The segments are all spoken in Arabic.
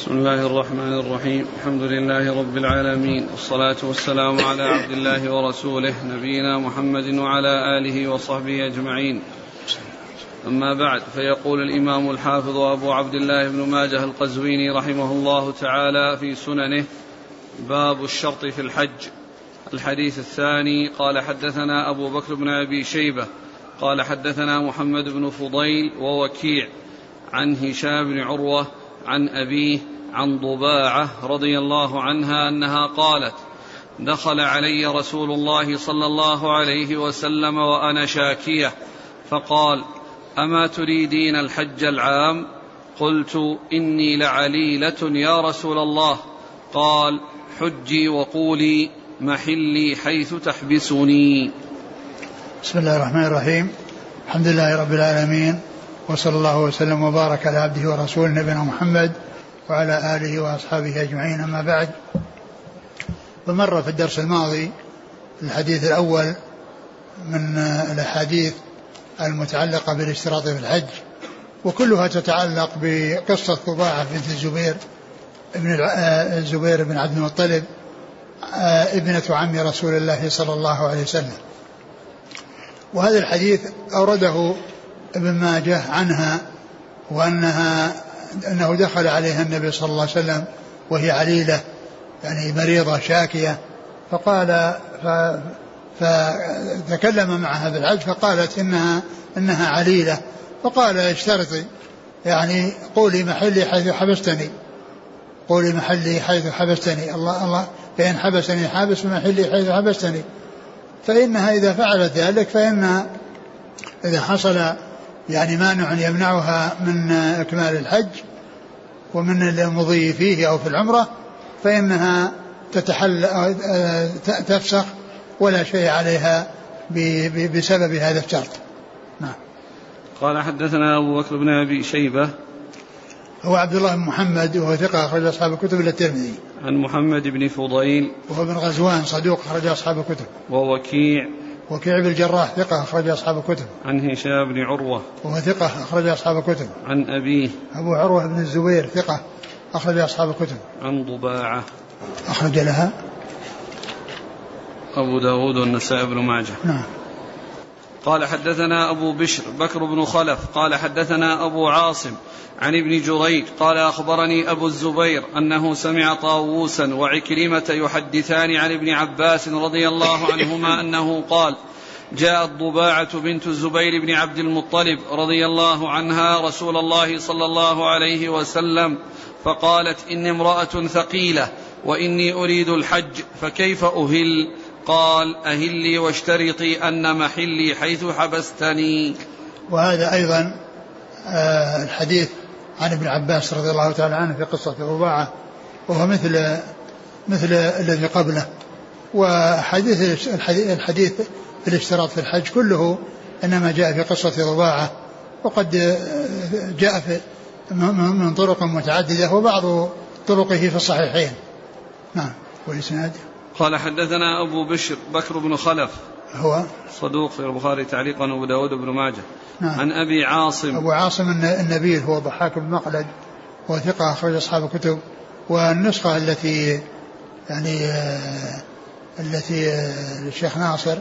بسم الله الرحمن الرحيم. الحمد لله رب العالمين. والصلاة والسلام على عبد الله ورسوله نبينا محمد وعلى آله وصحبه أجمعين. أما بعد فيقول الإمام الحافظ أبو عبد الله بن ماجه القزويني رحمه الله تعالى في سننه باب الشرط في الحج. الحديث الثاني قال حدثنا أبو بكر بن أبي شيبة قال حدثنا محمد بن فضيل ووكيع عن هشام بن عروة عن أبيه عن ضباعة رضي الله عنها أنها قالت دخل علي رسول الله صلى الله عليه وسلم وأنا شاكية فقال أما تريدين الحج العام؟ قلت إني لعليلة يا رسول الله. قال حجي وقولي محلي حيث تحبسني. بسم الله الرحمن الرحيم. الحمد لله رب العالمين. وصلى الله وسلم وبارك على عبده ورسوله نبينا محمد وعلى آله وأصحابه أجمعين أما بعد. فمر في الدرس الماضي الحديث الأول من الأحاديث المتعلقة بالاشتراط في الحج وكلها تتعلق بقصة طباعه بنت الزبير ابن الزبير بن عبد المطلب ابنة عم رسول الله صلى الله عليه وسلم. وهذا الحديث أورده ابن ماجه عنها وأنها أنه دخل عليها النبي صلى الله عليه وسلم وهي عليلة يعني مريضة شاكية فقال ف فتكلم معها بالعج فقالت إنها إنها عليلة فقال اشترطي يعني قولي محلي حيث حبستني قولي محلي حيث حبستني الله الله فإن حبسني حابس فمحلي حيث حبستني فإنها إذا فعلت ذلك فإن إذا حصل يعني مانع يمنعها من إكمال الحج ومن المضي فيه أو في العمرة فإنها تتحل تفسخ ولا شيء عليها بسبب هذا الشرط. نعم. قال حدثنا أبو بكر بن أبي شيبة. هو عبد الله بن محمد وهو ثقة أخرج أصحاب الكتب إلى الترمذي. عن محمد بن فضيل. وهو بن غزوان صدوق أخرج أصحاب الكتب. ووكيع. وكيع بن الجراح ثقة أخرج أصحاب الكتب. عن هشام بن عروة وهو ثقة أخرج أصحاب الكتب. عن أبيه أبو عروة بن الزبير ثقة أخرج أصحاب الكتب. عن ضباعة أخرج لها أبو داود والنسائي بن ماجه نعم. قال حدثنا أبو بشر بكر بن خلف قال حدثنا أبو عاصم عن ابن جريج قال أخبرني أبو الزبير أنه سمع طاووسا وعكرمة يحدثان عن ابن عباس رضي الله عنهما أنه قال جاءت ضباعة بنت الزبير بن عبد المطلب رضي الله عنها رسول الله صلى الله عليه وسلم فقالت إني امرأة ثقيلة وإني أريد الحج فكيف أهل؟ قال أهلي واشترطي أن محلي حيث حبستني. وهذا أيضا آه الحديث عن ابن عباس رضي الله تعالى عنه في قصة رباعة وهو مثل مثل الذي قبله. وحديث الحديث, في الاشتراط في الحج كله إنما جاء في قصة رباعة وقد جاء في من طرق متعددة وبعض طرقه في الصحيحين نعم والإسناد؟ قال حدثنا أبو بشر بكر بن خلف. هو؟ صدوق في البخاري تعليقا وابو داود بن ماجه. نعم. عن أبي عاصم. أبو عاصم النبيل هو ضحاك بن مقلد وثقة أخرج أصحاب الكتب. والنسخة التي يعني آه التي آه الشيخ ناصر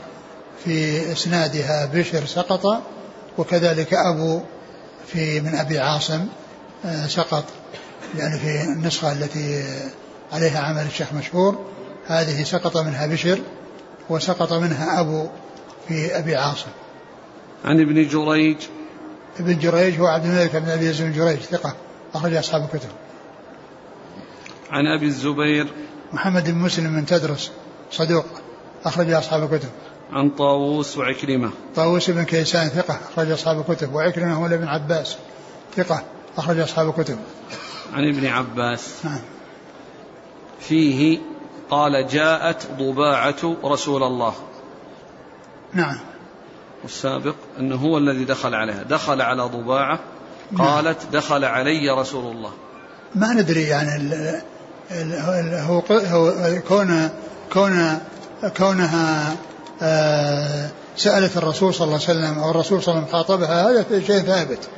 في إسنادها بشر سقط وكذلك أبو في من أبي عاصم آه سقط. يعني في النسخة التي عليها عمل الشيخ مشهور. هذه سقط منها بشر وسقط منها أبو في أبي عاصم. عن ابن جريج. ابن جريج هو عبد الملك بن أبي بن جريج ثقة أخرج أصحاب الكتب. عن أبي الزبير. محمد بن مسلم من تدرس صدوق أخرج أصحاب الكتب. عن طاووس وعكرمة. طاووس بن كيسان ثقة أخرج أصحاب الكتب. وعكرمة هو ابن عباس ثقة أخرج أصحاب الكتب. عن ابن عباس. نعم. فيه قال جاءت ضباعة رسول الله. نعم. والسابق أنه هو الذي دخل عليها. دخل على ضباعة قالت دخل علي رسول الله. ما ندري يعني ال ال هو هو كون كون كونها آه سألت الرسول صلى الله عليه وسلم أو الرسول صلى الله عليه وسلم خاطبها هذا شيء ثابت.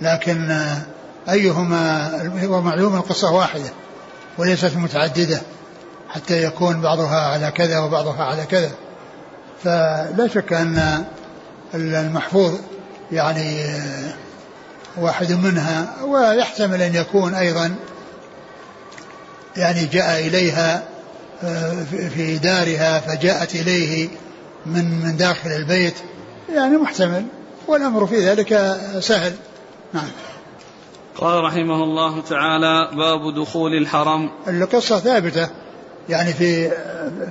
لكن أيهما ومعلوم القصة واحدة وليست متعددة. حتى يكون بعضها على كذا وبعضها على كذا. فلا شك أن المحفوظ يعني واحد منها ويحتمل أن يكون أيضا يعني جاء إليها آه، في دارها فجاءت إليه من من داخل البيت يعني محتمل والأمر في ذلك سهل. نعم. قال رحمه الله تعالى باب دخول الحرم. القصة ثابتة. يعني في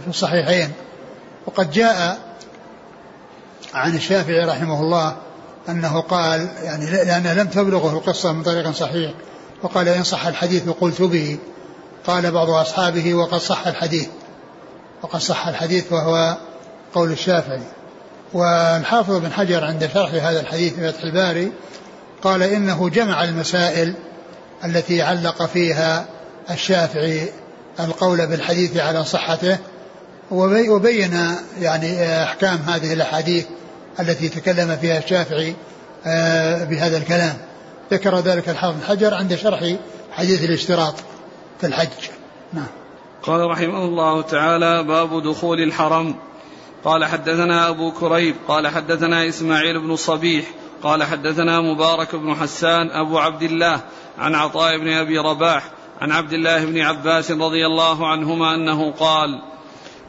في الصحيحين. وقد جاء عن الشافعي رحمه الله أنه قال يعني لأنها لم تبلغه القصة من طريق صحيح وقال إن صح الحديث قلت به. قال بعض أصحابه وقد صح الحديث وقد صح الحديث وهو قول الشافعي. والحافظ بن حجر عند شرح هذا الحديث في فتح الباري قال إنه جمع المسائل التي علق فيها الشافعي القول بالحديث على صحته وبين يعني أحكام هذه الأحاديث التي تكلم فيها الشافعي آه، بهذا الكلام. ذكر ذلك الحافظ بن حجر عند شرح حديث الاشتراط في الحج. نعم. قال رحمه الله تعالى باب دخول الحرم. قال حدثنا أبو كريب. قال حدثنا إسماعيل بن صبيح. قال حدثنا مبارك بن حسان أبو عبد الله عن عطاء بن أبي رباح. عن عبد الله بن عباس رضي الله عنهما أنه قال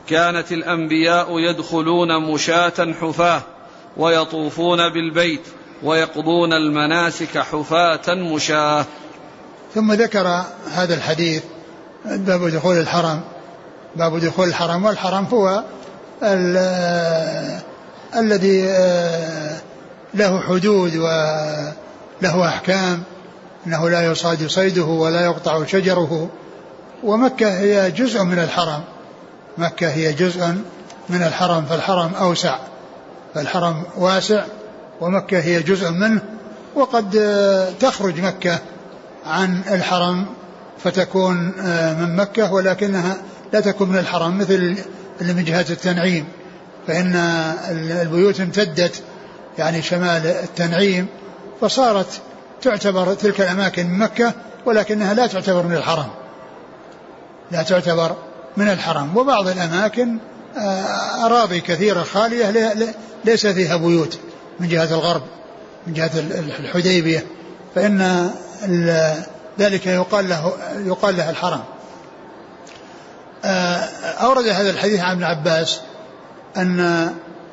كانت الأنبياء يدخلون مشاة حفاة ويطوفون بالبيت ويقضون المناسك حفاة مشاة. ثم ذكر هذا الحديث باب دخول الحرم. باب دخول الحرم والحرم هو الذي آه، له حدود وله أحكام. أنه لا يصاد صيده ولا يقطع شجره. ومكة هي جزء من الحرم. مكة هي جزء من الحرم فالحرم أوسع. فالحرم واسع ومكة هي جزء منه. وقد آه، تخرج مكة عن الحرم فتكون آه، من مكة ولكنها لا تكون من الحرم مثل اللي من جهة التنعيم. فإن البيوت امتدت يعني شمال التنعيم فصارت تعتبر تلك الأماكن من مكة ولكنها لا تعتبر من الحرم. لا تعتبر من الحرم. وبعض الأماكن آه، أراضي كثيرة خالية ليس فيها بيوت من جهة الغرب من جهة الحديبية. فإن ذلك يقال له يقال له الحرم. آه، أورد هذا الحديث عن ابن عباس أن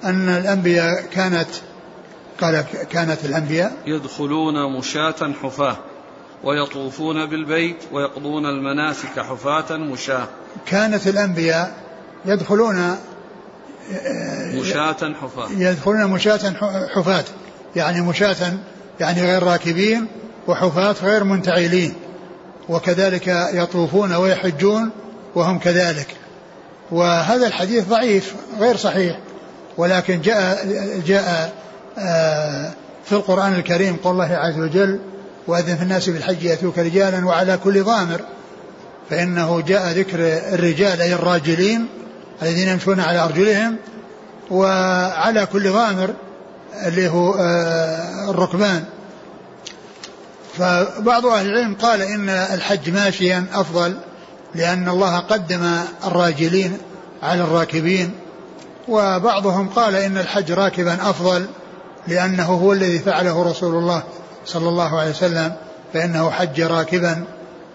أن الأنبياء كانت قال كانت الأنبياء يدخلون مشاة حفاة ويطوفون بالبيت ويقضون المناسك حفاة مشاة. كانت الأنبياء يدخلون مشاة حفاة. يدخلون مشاة حفاة. يعني مشاة يعني غير راكبين وحفاة غير منتعلين. وكذلك يطوفون ويحجون وهم كذلك. وهذا الحديث ضعيف غير صحيح. ولكن جاء جاء آه، في القرآن الكريم قول الله عز وجل وأذن في الناس بالحج يأتوك رجالا وعلى كل ضامر. فإنه جاء ذكر الرجال أي الراجلين الذين يمشون على أرجلهم وعلى كل ضامر اللي هو آه، الركبان. فبعض أهل العلم قال إن الحج ماشيا أفضل لأن الله قدم الراجلين على الراكبين. وبعضهم قال إن الحج راكبا أفضل لأنه هو الذي فعله رسول الله صلى الله عليه وسلم فإنه حج راكبا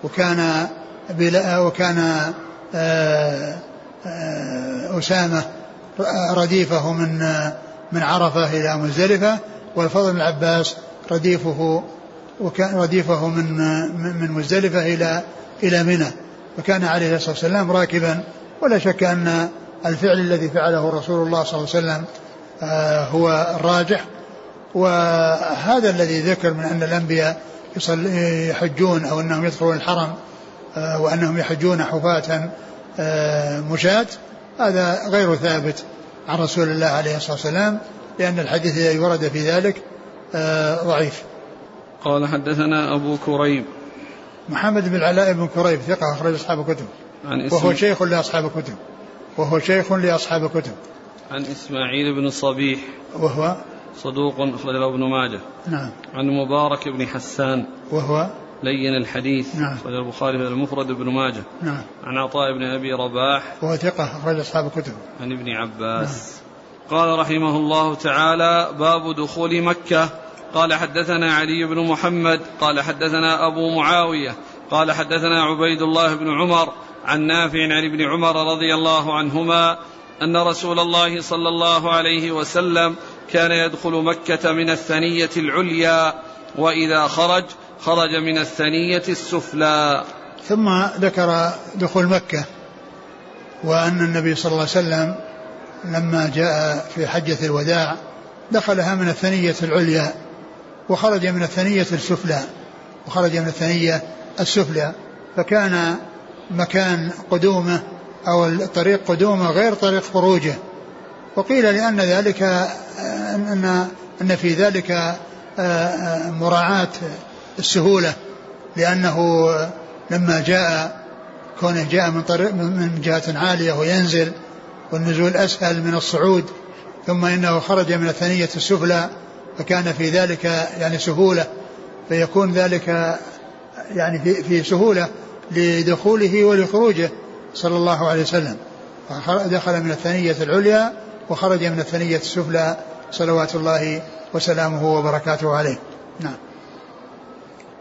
وكان بلا وكان آه، آه، أسامة رديفه من من عرفة إلى مزدلفة والفضل بن العباس رديفه وكان رديفه من من مزدلفة إلى إلى منى فكان عليه الصلاة والسلام راكبا. ولا شك أن الفعل الذي فعله رسول الله صلى الله عليه وسلم آه، هو الراجح. وهذا الذي ذكر من أن الأنبياء يحجون أو أنهم يدخلون الحرم آه، وأنهم يحجون حفاة آه، مشاة هذا غير ثابت عن رسول الله عليه الصلاة والسلام لأن الحديث الذي ورد في ذلك ضعيف. قال حدثنا أبو كريب. محمد بن العلاء بن كريب ثقة أخرج أصحاب الكتب. عن وهو شيخ لأصحاب الكتب. وهو شيخ لأصحاب الكتب. عن إسماعيل بن الصبيح وهو صدوق أخرج له ابن ماجه. نعم. عن مبارك بن حسان. وهو لين الحديث. نعم. أخرج البخاري في المفرد بن ماجه. نعم. عن عطاء بن أبي رباح. وهو ثقة أخرج أصحاب الكتب. عن ابن عباس. قال رحمه الله تعالى باب دخول مكة. قال حدثنا علي بن محمد. قال حدثنا أبو معاوية. قال حدثنا عبيد الله بن عمر. عن نافع عن ابن عمر رضي الله عنهما أن رسول الله صلى الله عليه وسلم كان يدخل مكة من الثنية العليا وإذا خرج خرج من الثنية السفلى. ثم ذكر دخول مكة وأن النبي صلى الله عليه وسلم لما جاء في حجة الوداع دخلها من الثنية العليا وخرج من الثنية السفلى وخرج من الثنية السفلى. فكان مكان قدومه أو طريق قدومه غير طريق خروجه. وقيل لأن ذلك أن أن في ذلك مراعاة السهولة لأنه لما جاء كونه جاء من طريق من جهة عالية وينزل والنزول أسهل من الصعود ثم إنه خرج من الثنية السفلى فكان في ذلك يعني سهولة فيكون ذلك يعني في, في سهولة لدخوله ولخروجه صلى الله عليه وسلم. دخل من الثنية العليا وخرج من الثنية السفلى صلوات الله وسلامه وبركاته عليه. نعم.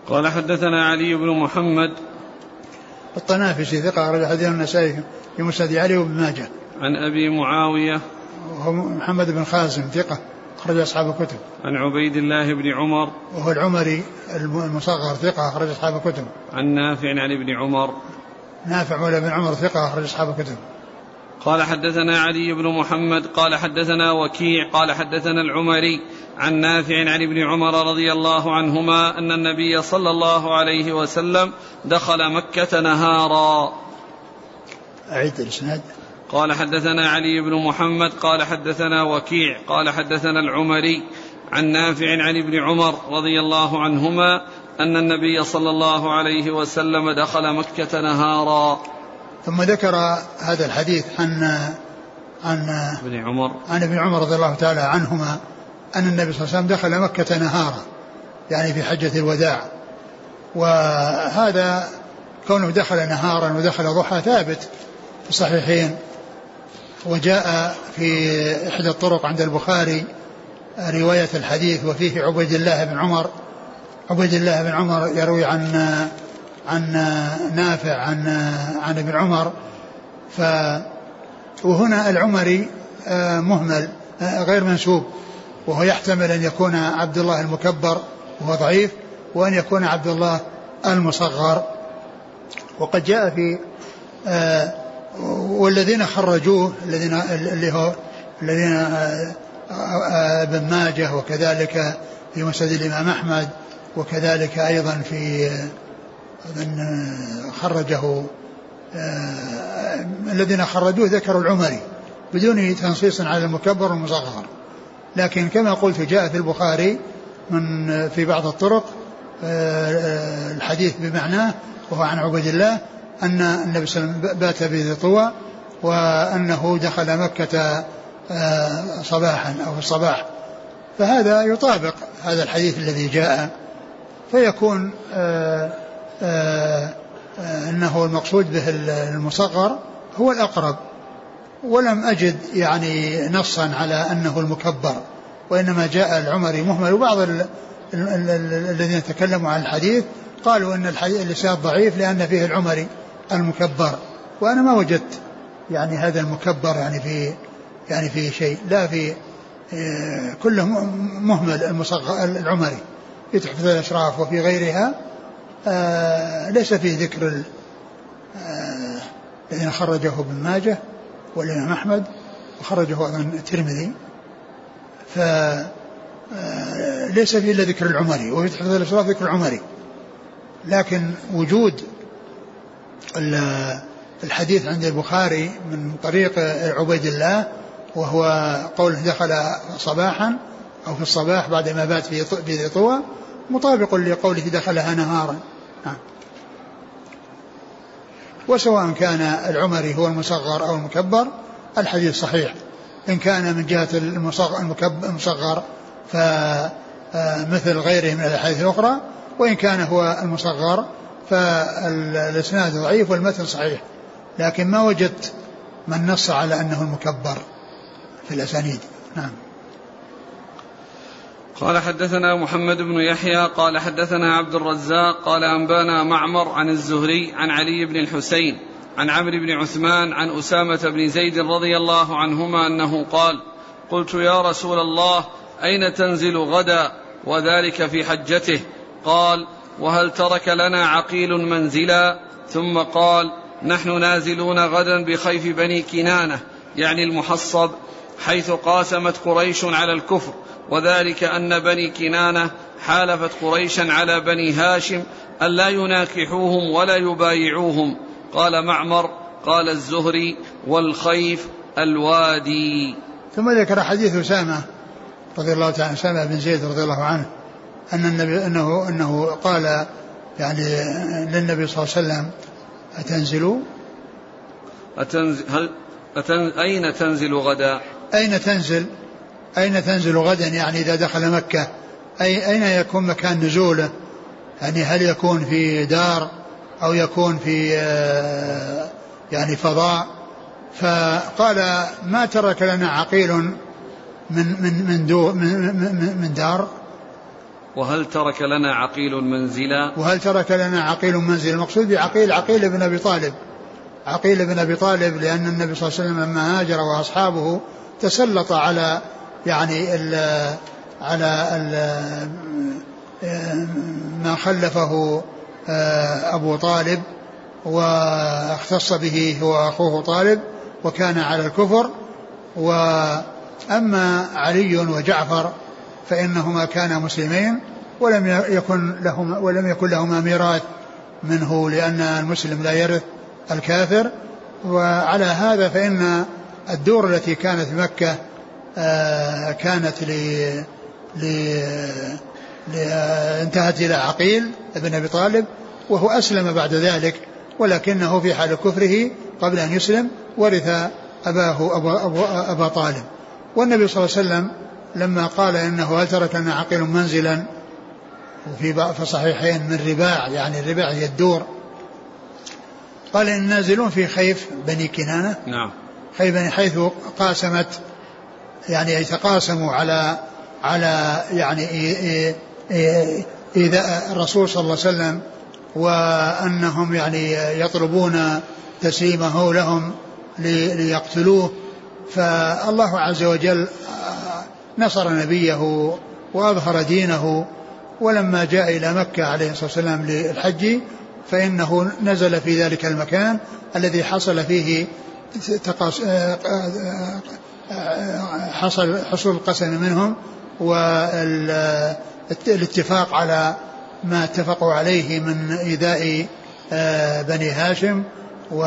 قال حدثنا علي بن محمد. الطنافسي ثقة أخرج حديث النسائي في مسند علي وابن ماجه. عن أبي معاوية. وهو محمد بن خازم ثقة أخرج أصحاب الكتب. عن عبيد الله بن عمر. وهو العمري المصغر ثقة أخرج أصحاب الكتب. عن نافع عن ابن عمر. نافع مولى بن عمر ثقة أخرج أصحاب الكتب. قال حدثنا علي بن محمد قال حدثنا وكيع قال حدثنا العمري عن نافع عن ابن عمر رضي الله عنهما أن النبي صلى الله عليه وسلم دخل مكة نهارا. أعيد الإسناد. قال حدثنا علي بن محمد قال حدثنا وكيع قال حدثنا العمري عن نافع عن ابن عمر رضي الله عنهما أن النبي صلى الله عليه وسلم دخل مكة نهارا. ثم ذكر هذا الحديث عن عن ابن عمر. عن ابن عمر رضي الله تعالى عنهما أن النبي صلى الله عليه وسلم دخل مكة نهارا يعني في حجة الوداع. وهذا كونه دخل نهارا ودخل ضحى ثابت في الصحيحين. وجاء في إحدى الطرق عند البخاري رواية الحديث وفيه عبيد الله بن عمر. عبيد الله بن عمر يروي عن عن نافع عن عن ابن عمر ف وهنا العمري مهمل غير منسوب وهو يحتمل أن يكون عبد الله المكبر وهو ضعيف وأن يكون عبد الله المصغر. وقد جاء في والذين خرجوه الذين اللي هو الذين ابن ماجه وكذلك في مسند الإمام أحمد وكذلك أيضا في من خرجه الذين خرجوه ذكروا العمري بدون تنصيص على المكبر والمصغر لكن كما قلت جاء في البخاري من في بعض الطرق الحديث بمعناه وهو عن عبد الله أن النبي صلى الله عليه وسلم بات بذي طوى وأنه دخل مكة صباحا أو في الصباح. فهذا يطابق هذا الحديث الذي جاء فيكون أنه المقصود به المصغر هو الأقرب. ولم أجد يعني نصا على أنه المكبر وإنما جاء العمري مهمل. وبعض الذين تكلموا عن الحديث قالوا أن الحديث ضعيف لأن فيه العمري المكبر. وأنا ما وجدت يعني هذا المكبر يعني في يعني في شيء لا في كله مهمل المصغر العمري. في تحفة الأشراف وفي غيرها. ليس فيه ذكر الذين خرجه ابن ماجه والإمام أحمد وخرجه أيضا الترمذي. ف ليس فيه إلا ذكر العمري وفي تحفة الأشراف ذكر العمري. لكن وجود الحديث عند البخاري من طريق عبيد الله وهو قوله دخل صباحا أو في الصباح بعد ما بات في ذي طوى مطابق لقوله دخلها نهارا. نعم. وسواء كان العمري هو المصغر أو المكبر الحديث صحيح. إن كان من جهة المصغر, فمثل غيره من الأحاديث الأخرى. وإن كان هو المصغر فالإسناد ضعيف والمتن صحيح. لكن ما وجدت من نص على أنه المكبر في الأسانيد. نعم. قال حدثنا محمد بن يحيى قال حدثنا عبد الرزاق قال أنبأنا معمر عن الزهري عن علي بن الحسين عن عمرو بن عثمان عن أسامة بن زيد رضي الله عنهما أنه قال قلت يا رسول الله أين تنزل غدا وذلك في حجته؟ قال وهل ترك لنا عقيل منزلا؟ ثم قال نحن نازلون غدا بخيف بني كنانة يعني المحصب حيث قاسمت قريش على الكفر وذلك أن بني كنانة حالفت قريشا على بني هاشم الا يناكحوهم ولا يبايعوهم قال معمر قال الزهري والخيف الوادي ثم ذكر حديث أسامة رضي الله تعالى أسامة بن زيد رضي الله عنه أن النبي أنه أنه قال يعني للنبي صلى الله عليه وسلم أتنزل أتنزل هل أتن أين تنزل غدا؟ أين تنزل؟ أين تنزل غدا يعني إذا دخل مكة؟ أي أين يكون مكان نزوله؟ يعني هل يكون في دار أو يكون في آه، يعني فضاء؟ فقال ما ترك لنا عقيل من من من, دو من, من, من دار وهل ترك لنا عقيل منزلا وهل ترك لنا عقيل منزلا المقصود بعقيل عقيل بن أبي طالب عقيل بن أبي طالب لأن النبي صلى الله عليه وسلم لما هاجر وأصحابه تسلط على يعني ال على ال ما خلفه آه، أبو طالب واختص به هو أخوه طالب وكان على الكفر. وأما علي وجعفر فإنهما كانا مسلمين ولم يكن لهما ولم يكن لهما ميراث منه لأن المسلم لا يرث الكافر. وعلى هذا فإن الدور التي كانت في مكة كانت ل ل انتهت إلى عقيل بن أبي طالب وهو أسلم بعد ذلك ولكنه في حال كفره قبل أن يسلم ورث أباه أبا, أبا, أبا طالب. والنبي صلى الله عليه وسلم لما قال إنه هل ترك لنا عقيل منزلا؟ وفي في صحيحين من رباع يعني الرباع هي الدور. قال إن نازلون في خيف بني كنانة. نعم. خيف بني حيث قاسمت يعني يتقاسموا على على يعني إذا الرسول صلى الله عليه وسلم وأنهم يعني يطلبون تسليمه لهم ليقتلوه فالله عز وجل نصر نبيه وأظهر دينه ولما جاء إلى مكة عليه الصلاة والسلام للحج فإنه نزل في ذلك المكان الذي حصل فيه حصل حصول القسم منهم والاتفاق على ما اتفقوا عليه من إيذاء بني هاشم و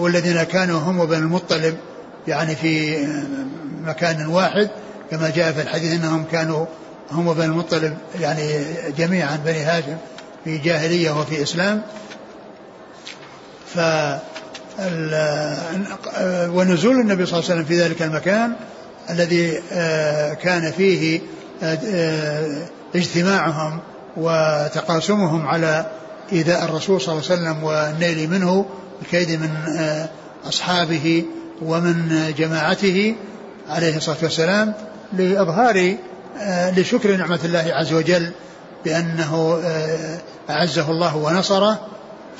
والذين كانوا هم وبن المطلب يعني في مكان واحد. كما جاء في الحديث إنهم كانوا هم وبني المطلب يعني جميعا بني هاشم في جاهلية وفي إسلام. ف ونزول النبي صلى الله عليه وسلم في ذلك المكان الذي آه، كان فيه آه، آه، اجتماعهم وتقاسمهم على إيذاء الرسول صلى الله عليه وسلم والنيل منه الكيد من أصحابه ومن جماعته عليه الصلاة والسلام لإظهار لشكر نعمة الله عز وجل بأنه أعزه الله ونصره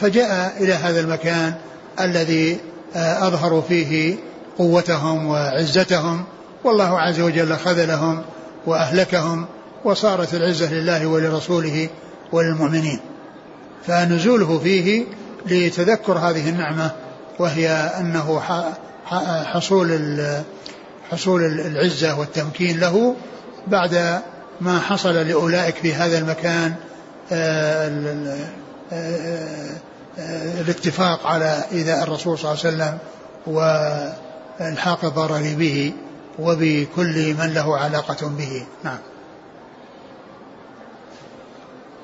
فجاء إلى هذا المكان الذي آه، أظهروا فيه قوتهم وعزتهم. والله عز وجل خذلهم وأهلكهم وصارت العزة لله ولرسوله وللمؤمنين. فنزوله فيه لتذكر هذه النعمة وهي أنه حصول حصول العزة والتمكين له بعد ما حصل لأولئك في هذا المكان آه، آه، الاتفاق على إيذاء الرسول صلى الله عليه وسلم والحاق الضرر به وبكل من له علاقة به. نعم.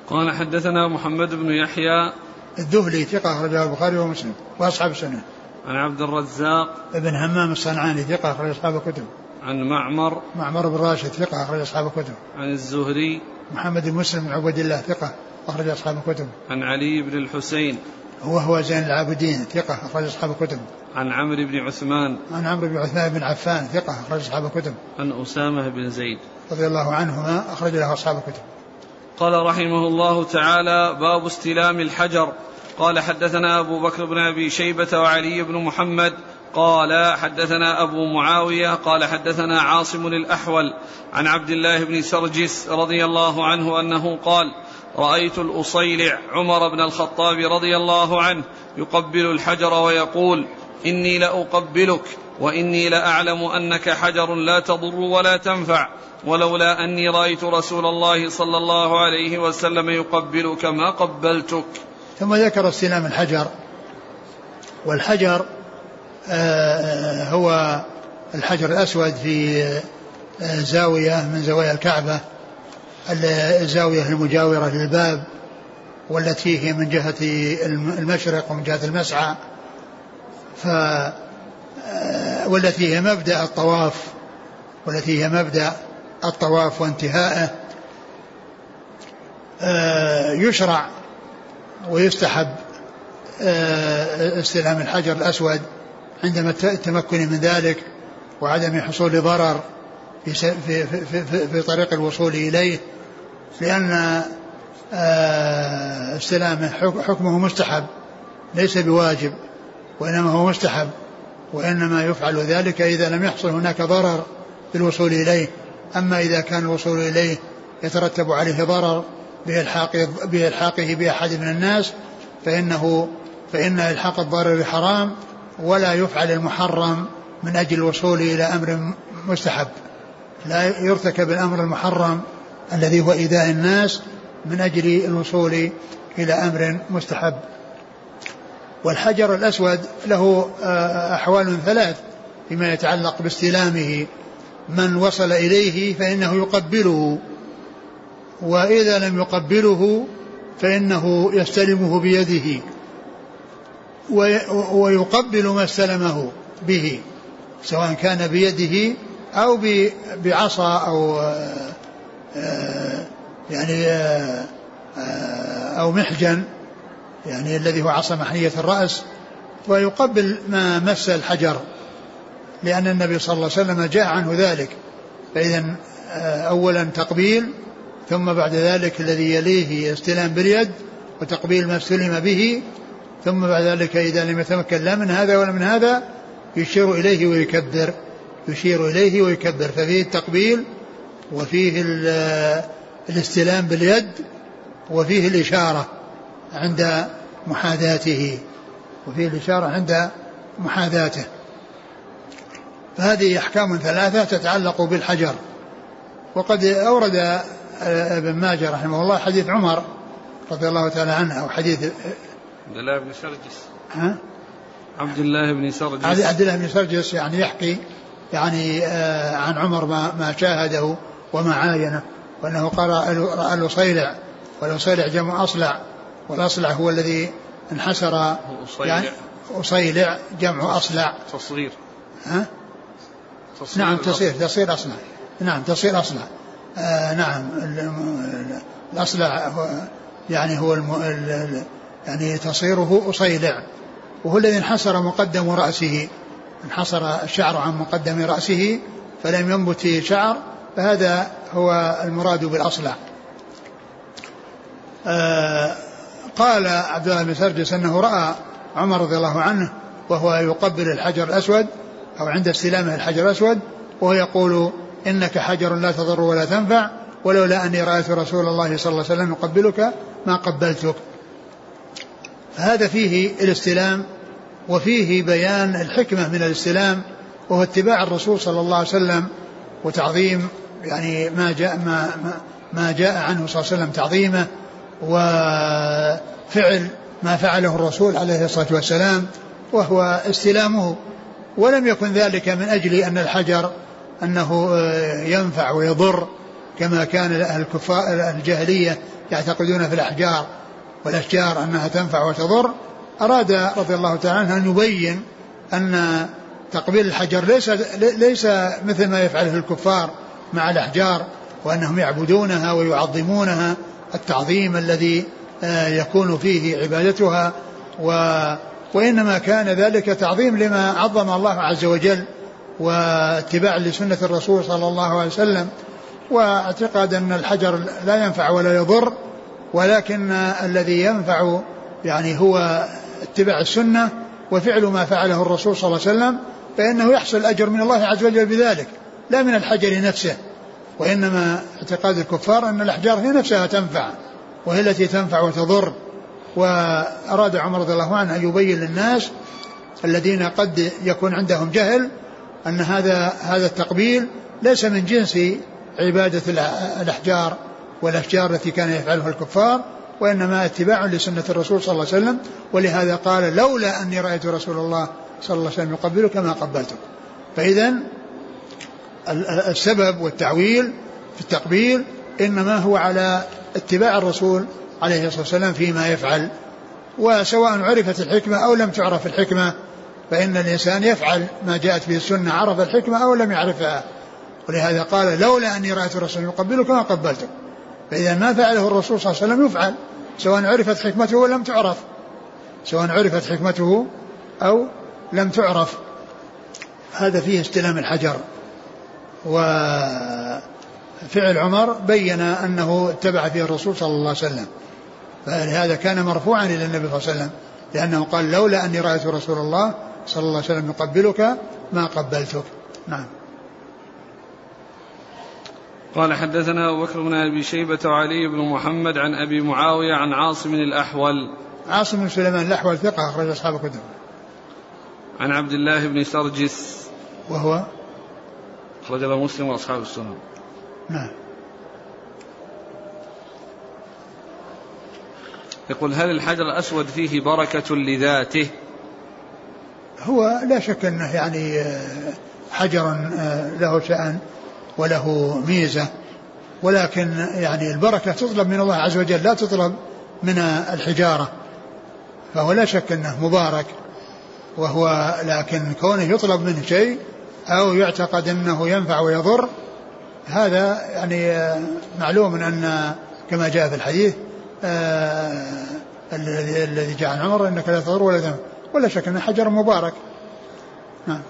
قال حدثنا محمد بن يحيى. الذهلي ثقة أخرجه البخاري ومسلم وأصحاب السنة. عن عبد الرزاق. ابن همام الصنعاني ثقة أخرج أصحاب الكتب. عن معمر. معمر بن راشد ثقة أخرج أصحاب الكتب. عن الزهري. محمد بن مسلم بن عبد الله ثقة أخرج أصحاب الكتب. عن علي بن الحسين. هو هو زين العابدين ثقة أخرج أصحاب الكتب. عن عمرو بن عثمان. عن عمرو بن عثمان بن عفان ثقة أخرج أصحاب الكتب. عن أسامة بن زيد. رضي الله عنهما أخرج له أصحاب الكتب. قال رحمه الله تعالى باب استلام الحجر. قال حدثنا أبو بكر بن أبي شيبة وعلي بن محمد. قال حدثنا أبو معاوية. قال حدثنا عاصم الأحول. عن عبد الله بن سرجس رضي الله عنه أنه قال رأيت الأصيلع عمر بن الخطاب رضي الله عنه يقبل الحجر ويقول إني لأقبلك وإني لأعلم أنك حجر لا تضر ولا تنفع ولولا أني رأيت رسول الله صلى الله عليه وسلم يقبلك ما قبلتك. ثم ذكر استلام الحجر. والحجر آه، هو الحجر الأسود في آه، زاوية من زوايا الكعبة. الزاوية المجاورة للباب والتي هي من جهة المشرق ومن جهة المسعى. ف آه، والتي هي مبدأ الطواف والتي هي مبدأ الطواف وانتهائه. يشرع ويستحب استلام الحجر الأسود عندما التمكن من ذلك وعدم حصول ضرر. في, في, في, في, في طريق الوصول إليه لأن آه، استلامه حكمه مستحب ليس بواجب وإنما هو مستحب وإنما يفعل ذلك إذا لم يحصل هناك ضرر بالوصول إليه. أما إذا كان الوصول إليه يترتب عليه ضرر بإلحاقه, بأحد من الناس فإنه فإن إلحاق الضرر حرام ولا يفعل المحرم من أجل الوصول إلى أمر مستحب. لا يرتكب الأمر المحرم الذي هو إيذاء الناس من أجل الوصول إلى أمر مستحب. والحجر الأسود له آه، أحوال ثلاث فيما يتعلق باستلامه. من وصل إليه فإنه يقبله وإذا لم يقبله فإنه يستلمه بيده ويقبل ما استلمه به سواء كان بيده أو بعصا أو آه، يعني آه، أو محجن يعني الذي هو عصا محنية الرأس ويقبل ما مس الحجر لأن النبي صلى الله عليه وسلم جاء عنه ذلك. فإذا آه، أولا تقبيل ثم بعد ذلك الذي يليه استلام باليد وتقبيل ما استلم به ثم بعد ذلك إذا لم يتمكن لا من هذا ولا من هذا يشير إليه ويكبر. يشير إليه ويكبر. ففيه التقبيل وفيه الاستلام باليد وفيه الإشارة عند محاذاته. وفيه الإشارة عند محاذاته. فهذه أحكام ثلاثة تتعلق بالحجر. وقد أورد ابن ماجه رحمه الله حديث عمر رضي الله تعالى عنه أو حديث عبد الله بن سرجس. ها؟ عبد الله بن سرجس. عبد الله بن سرجس يعني يحكي يعني آه عن عمر ما ما شاهده وما عاينه وأنه قرأ رأى الأصيلع والأصيلع جمع أصلع والأصلع هو الذي انحسر يعني أصيلع جمع أصلع. تصغير. ها؟ تصغير نعم تصير تصير أصلع. نعم تصير أصلع. آه نعم الأصلع يعني هو الم... يعني تصيره أصيلع وهو الذي انحسر مقدم رأسه. انحسر الشعر عن مقدم رأسه فلم ينبت فيه شعر فهذا هو المراد بالأصلع. آه قال عبد الله بن سرجس أنه رأى عمر رضي الله عنه وهو يقبل الحجر الأسود أو عند استلامه الحجر الأسود وهو يقول إنك حجر لا تضر ولا تنفع ولولا أني رأيت رسول الله صلى الله عليه وسلم يقبلك ما قبلتك. فهذا فيه الاستلام وفيه بيان الحكمة من الاستلام وهو اتباع الرسول صلى الله عليه وسلم وتعظيم يعني ما جاء ما ما جاء عنه صلى الله عليه وسلم تعظيمه وفعل ما فعله الرسول عليه الصلاة والسلام وهو استلامه. ولم يكن ذلك من أجل أن الحجر أنه ينفع ويضر كما كان أهل الكفار الجاهلية يعتقدون في الأحجار والأشجار أنها تنفع وتضر. أراد رضي الله تعالى عنه أن يبين أن تقبيل الحجر ليس ليس مثل ما يفعله الكفار مع الأحجار وأنهم يعبدونها ويعظمونها التعظيم الذي آه، يكون فيه عبادتها و وإنما كان ذلك تعظيم لما عظم الله عز وجل واتباع لسنة الرسول صلى الله عليه وسلم. واعتقاد أن الحجر لا ينفع ولا يضر ولكن الذي ينفع يعني هو اتباع السنة وفعل ما فعله الرسول صلى الله عليه وسلم فإنه يحصل الأجر من الله عز وجل بذلك لا من الحجر نفسه. وإنما اعتقاد الكفار أن الأحجار هي نفسها تنفع وهي التي تنفع وتضر. وأراد عمر رضي الله عنه أن يبين للناس الذين قد يكون عندهم جهل أن هذا هذا التقبيل ليس من جنس عبادة الأحجار والأشجار التي كان يفعلها الكفار وإنما اتباع لسنة الرسول صلى الله عليه وسلم ولهذا قال لولا أني رأيت رسول الله صلى الله عليه وسلم يقبلك ما قبلته. فإذا السبب والتعويل في التقبيل إنما هو على اتباع الرسول عليه الصلاة والسلام فيما يفعل. وسواء عرفت الحكمة أو لم تعرف الحكمة فإن الإنسان يفعل ما جاءت به السنة عرف الحكمة أو لم يعرفها. ولهذا قال لولا أني رأيت الرسول يقبلك ما قبلته. فإذا ما فعله الرسول صلى الله عليه وسلم يفعل. سواء عرفت حكمته أو لم تعرف. سواء عرفت حكمته أو لم تعرف. هذا فيه استلام الحجر. وفعل عمر بين أنه اتبع فيه الرسول صلى الله عليه وسلم. فلهذا كان مرفوعا إلى النبي صلى الله عليه وسلم لأنه قال لولا أني رأيت رسول الله صلى الله عليه وسلم يقبلك ما قبلتك. نعم. قال حدثنا أبو بكر بن أبي شيبة وعلي بن محمد عن أبي معاوية عن عاصم الأحول. عاصم بن سليمان الأحول ثقة أخرج أصحاب الكتب. عن عبد الله بن سرجس. وهو؟ أخرج له مسلم وأصحاب السنن. نعم. يقول هل الحجر الأسود فيه بركة لذاته؟ هو لا شك أنه يعني آه، حجر آه، له شأن. وله ميزة ولكن يعني البركة تطلب من الله عز وجل لا تطلب من الحجارة فهو لا شك أنه مبارك وهو لكن كونه يطلب منه شيء أو يعتقد أنه ينفع ويضر هذا يعني معلوم أن كما جاء في الحديث آه، الذي جاء عن عمر إنك لا تضر ولا تنفع ولا شك انه حجر مبارك. نعم.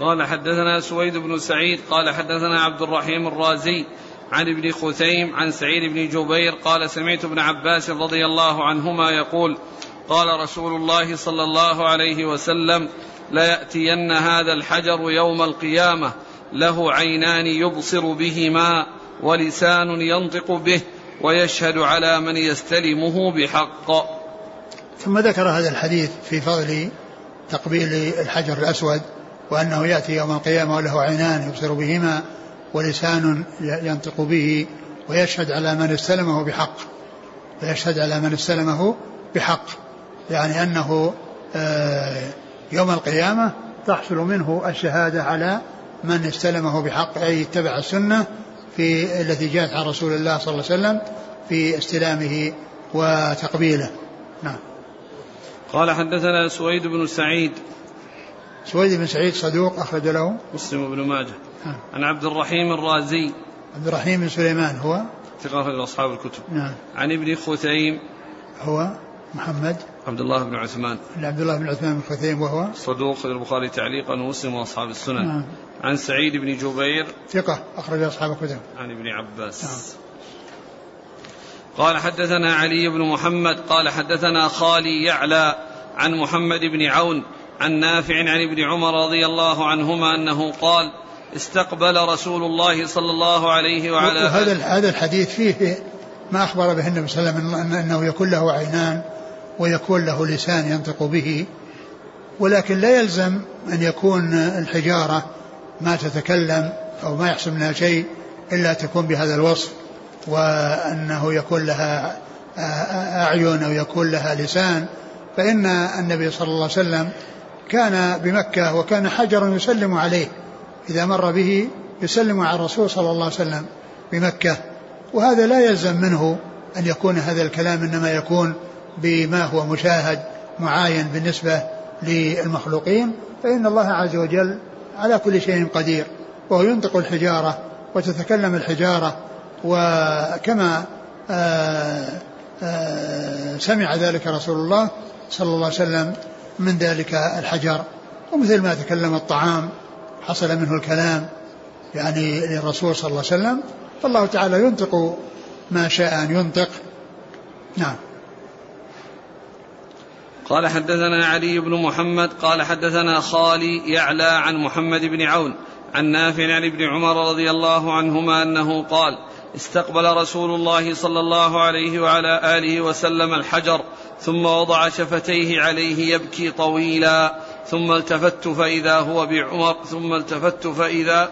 قال حدثنا سويد بن سعيد قال حدثنا عبد الرحيم الرازي عن ابن خثيم عن سعيد بن جبير قال سمعت ابن عباس رضي الله عنهما يقول قال رسول الله صلى الله عليه وسلم لياتين هذا الحجر يوم القيامة له عينان يبصر بهما ولسان ينطق به ويشهد على من يستلمه بحق. ثم ذكر هذا الحديث في فضل تقبيل الحجر الأسود. وأنه يأتي يوم القيامة وله عينان يبصر بهما ولسان ينطق به ويشهد على من استلمه بحق. ويشهد على من استلمه بحق. يعني أنه آه، يوم القيامة تحصل منه الشهادة على من استلمه بحق أي اتبع السنة في التي جاءت عن رسول الله صلى الله عليه وسلم في استلامه وتقبيله. نعم. قال حدثنا سويد بن سعيد سويد بن سعيد صدوق أخرج له. مسلم بن ماجه. نعم. عن عبد الرحيم الرازي. عبد الرحيم بن سليمان هو؟ ثقة أخرج أصحاب الكتب. نعم. عن ابن خثيم. هو؟ محمد. عبد الله بن عثمان. عبد الله بن عثمان بن خثيم وهو؟ صدوق البخاري تعليقا ومسلم وأصحاب السنن. نعم. عن سعيد بن جبير. ثقة أخرج أصحاب الكتب. عن ابن عباس. نعم. قال حدثنا علي بن محمد. قال حدثنا خالي يعلى عن محمد بن عون. عن نافع عن ابن عمر رضي الله عنهما أنه قال استقبل رسول الله صلى الله عليه وعلى هذا هذا الحديث فيه ما أخبر به النبي صلى الله عليه وسلم إنه يكون له عينان ويكون له لسان ينطق به ولكن لا يلزم أن يكون الحجارة ما تتكلم أو ما يحصل منها شيء إلا تكون بهذا الوصف وأنه يكون لها أعين أو يكون لها لسان فإن النبي صلى الله عليه وسلم كان بمكة وكان حجرا يسلم عليه إذا مر به يسلم على الرسول صلى الله عليه وسلم بمكة. وهذا لا يلزم منه أن يكون هذا الكلام إنما يكون بما هو مشاهد معاين بالنسبة للمخلوقين فإن الله عز وجل على كل شيء قدير وهو ينطق الحجارة وتتكلم الحجارة وكما آآ آآ سمع ذلك رسول الله صلى الله عليه وسلم من ذلك الحجر. ومثل ما تكلم الطعام حصل منه الكلام يعني للرسول صلى الله عليه وسلم فالله تعالى ينطق ما شاء أن ينطق. نعم. قال حدثنا علي بن محمد قال حدثنا خالي يعلى عن محمد بن عون عن نافع عن ابن عمر رضي الله عنهما أنه قال استقبل رسول الله صلى الله عليه وعلى آله وسلم الحجر ثم وضع شفتيه عليه يبكي طويلا ثم التفت فإذا هو بعمر ثم التفت فإذا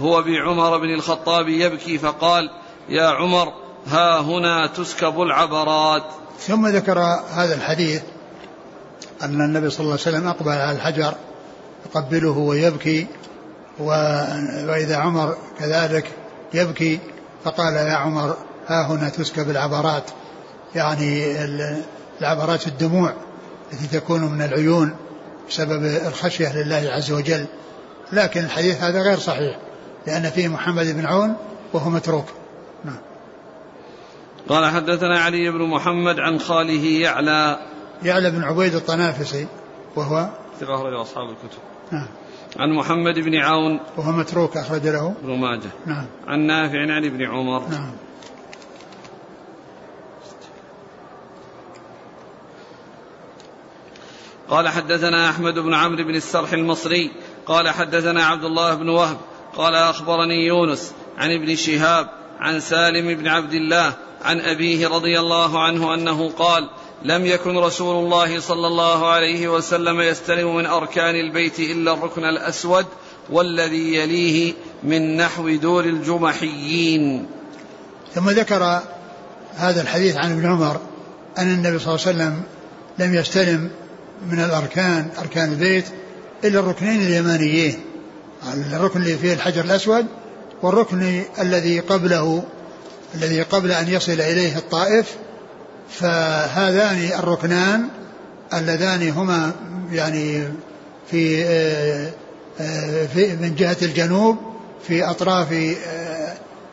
هو بعمر بن الخطاب يبكي فقال يا عمر ها هنا تسكب العبرات. ثم ذكر هذا الحديث أن النبي صلى الله عليه وسلم أقبل على الحجر يقبله ويبكي وإذا عمر كذلك يبكي فقال يا عمر ها هنا تسكب العبرات. يعني العبرات الدموع التي تكون من العيون بسبب الخشية لله عز وجل. لكن الحديث هذا غير صحيح لأن فيه محمد بن عون وهو متروك. نعم. قال حدثنا علي بن محمد عن خاله يعلى. يعلى بن عبيد الطنافسي وهو ثقة أخرج أصحاب الكتب. نعم. عن محمد بن عون. وهو متروك أخرج له. ابن ماجه. نعم. عن نافع عن ابن عمر. نعم. قال حدثنا أحمد بن عمرو بن السرح المصري قال حدثنا عبد الله بن وهب قال أخبرني يونس عن ابن شهاب عن سالم بن عبد الله عن أبيه رضي الله عنه أنه قال لم يكن رسول الله صلى الله عليه وسلم يستلم من أركان البيت إلا الركن الأسود والذي يليه من نحو دور الجمحيين. ثم ذكر هذا الحديث عن ابن عمر أن النبي صلى الله عليه وسلم لم يستلم من الأركان أركان البيت إلا الركنين اليمانيين. الركن اللي فيه الحجر الأسود والركن الذي قبله الذي قبل أن يصل إليه الطائف. فهذان الركنان اللذان هما يعني في في من جهة الجنوب في أطراف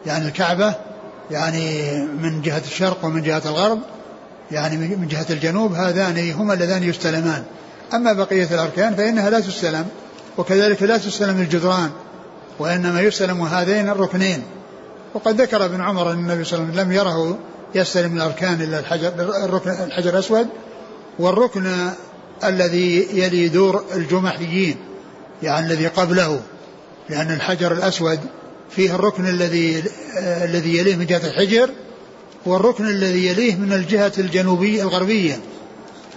يعني الكعبة يعني من جهة الشرق ومن جهة الغرب. يعني من جهة الجنوب هذان هما اللذان يستلمان. أما بقية الأركان فإنها لا تستلم وكذلك لا تستلم الجدران وإنما يستلم هذين الركنين. وقد ذكر ابن عمر أن النبي صلى الله عليه وسلم لم يره يستلم الأركان إلا الحجر, الركن الحجر الأسود والركن الذي يلي دور الجمحيين يعني الذي قبله لأن الحجر الأسود فيه الركن الذي الذي يليه من جهة الحجر والركن الذي يليه من الجهة الجنوبية الغربية.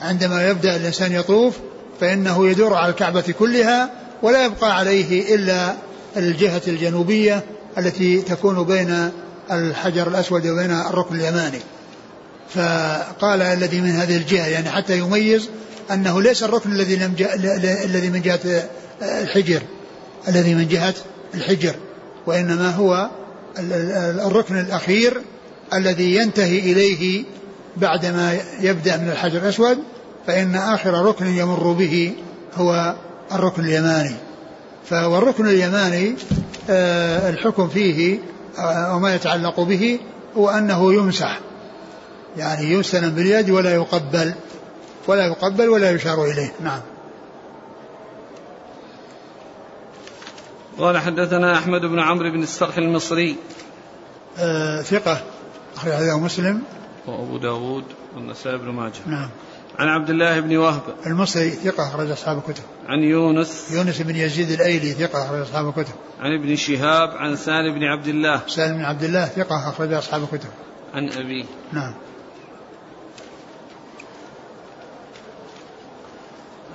عندما يبدأ الإنسان يطوف فإنه يدور على الكعبة كلها ولا يبقى عليه إلا الجهة الجنوبية التي تكون بين الحجر الأسود وبين الركن اليماني. فقال الذي من هذه الجهة يعني حتى يميز أنه ليس الركن الذي لم الذي من جهة الحجر. الذي من جهة الحجر وإنما هو الركن الأخير الذي ينتهي إليه بعدما يبدأ من الحجر الأسود فإن آخر ركن يمر به هو الركن اليماني. والركن اليماني آه، الحكم فيه آه، وما يتعلق به هو أنه يمسح. يعني يستلم باليد ولا يقبل ولا يقبل ولا يشار إليه. نعم. قال حدثنا أحمد بن عمرو بن السرح المصري. آه ثقة. أخرج مسلم. وأبو داود والنسائي بن ماجه. نعم. عن عبد الله بن وهب. المصري ثقة أخرج أصحاب الكتب. عن يونس. يونس بن يزيد الأيلي ثقة أخرج أصحاب الكتب. عن ابن شهاب. عن سالم بن عبد الله. سالم بن عبد الله ثقة أخرج أصحاب الكتب. عن أبيه نعم.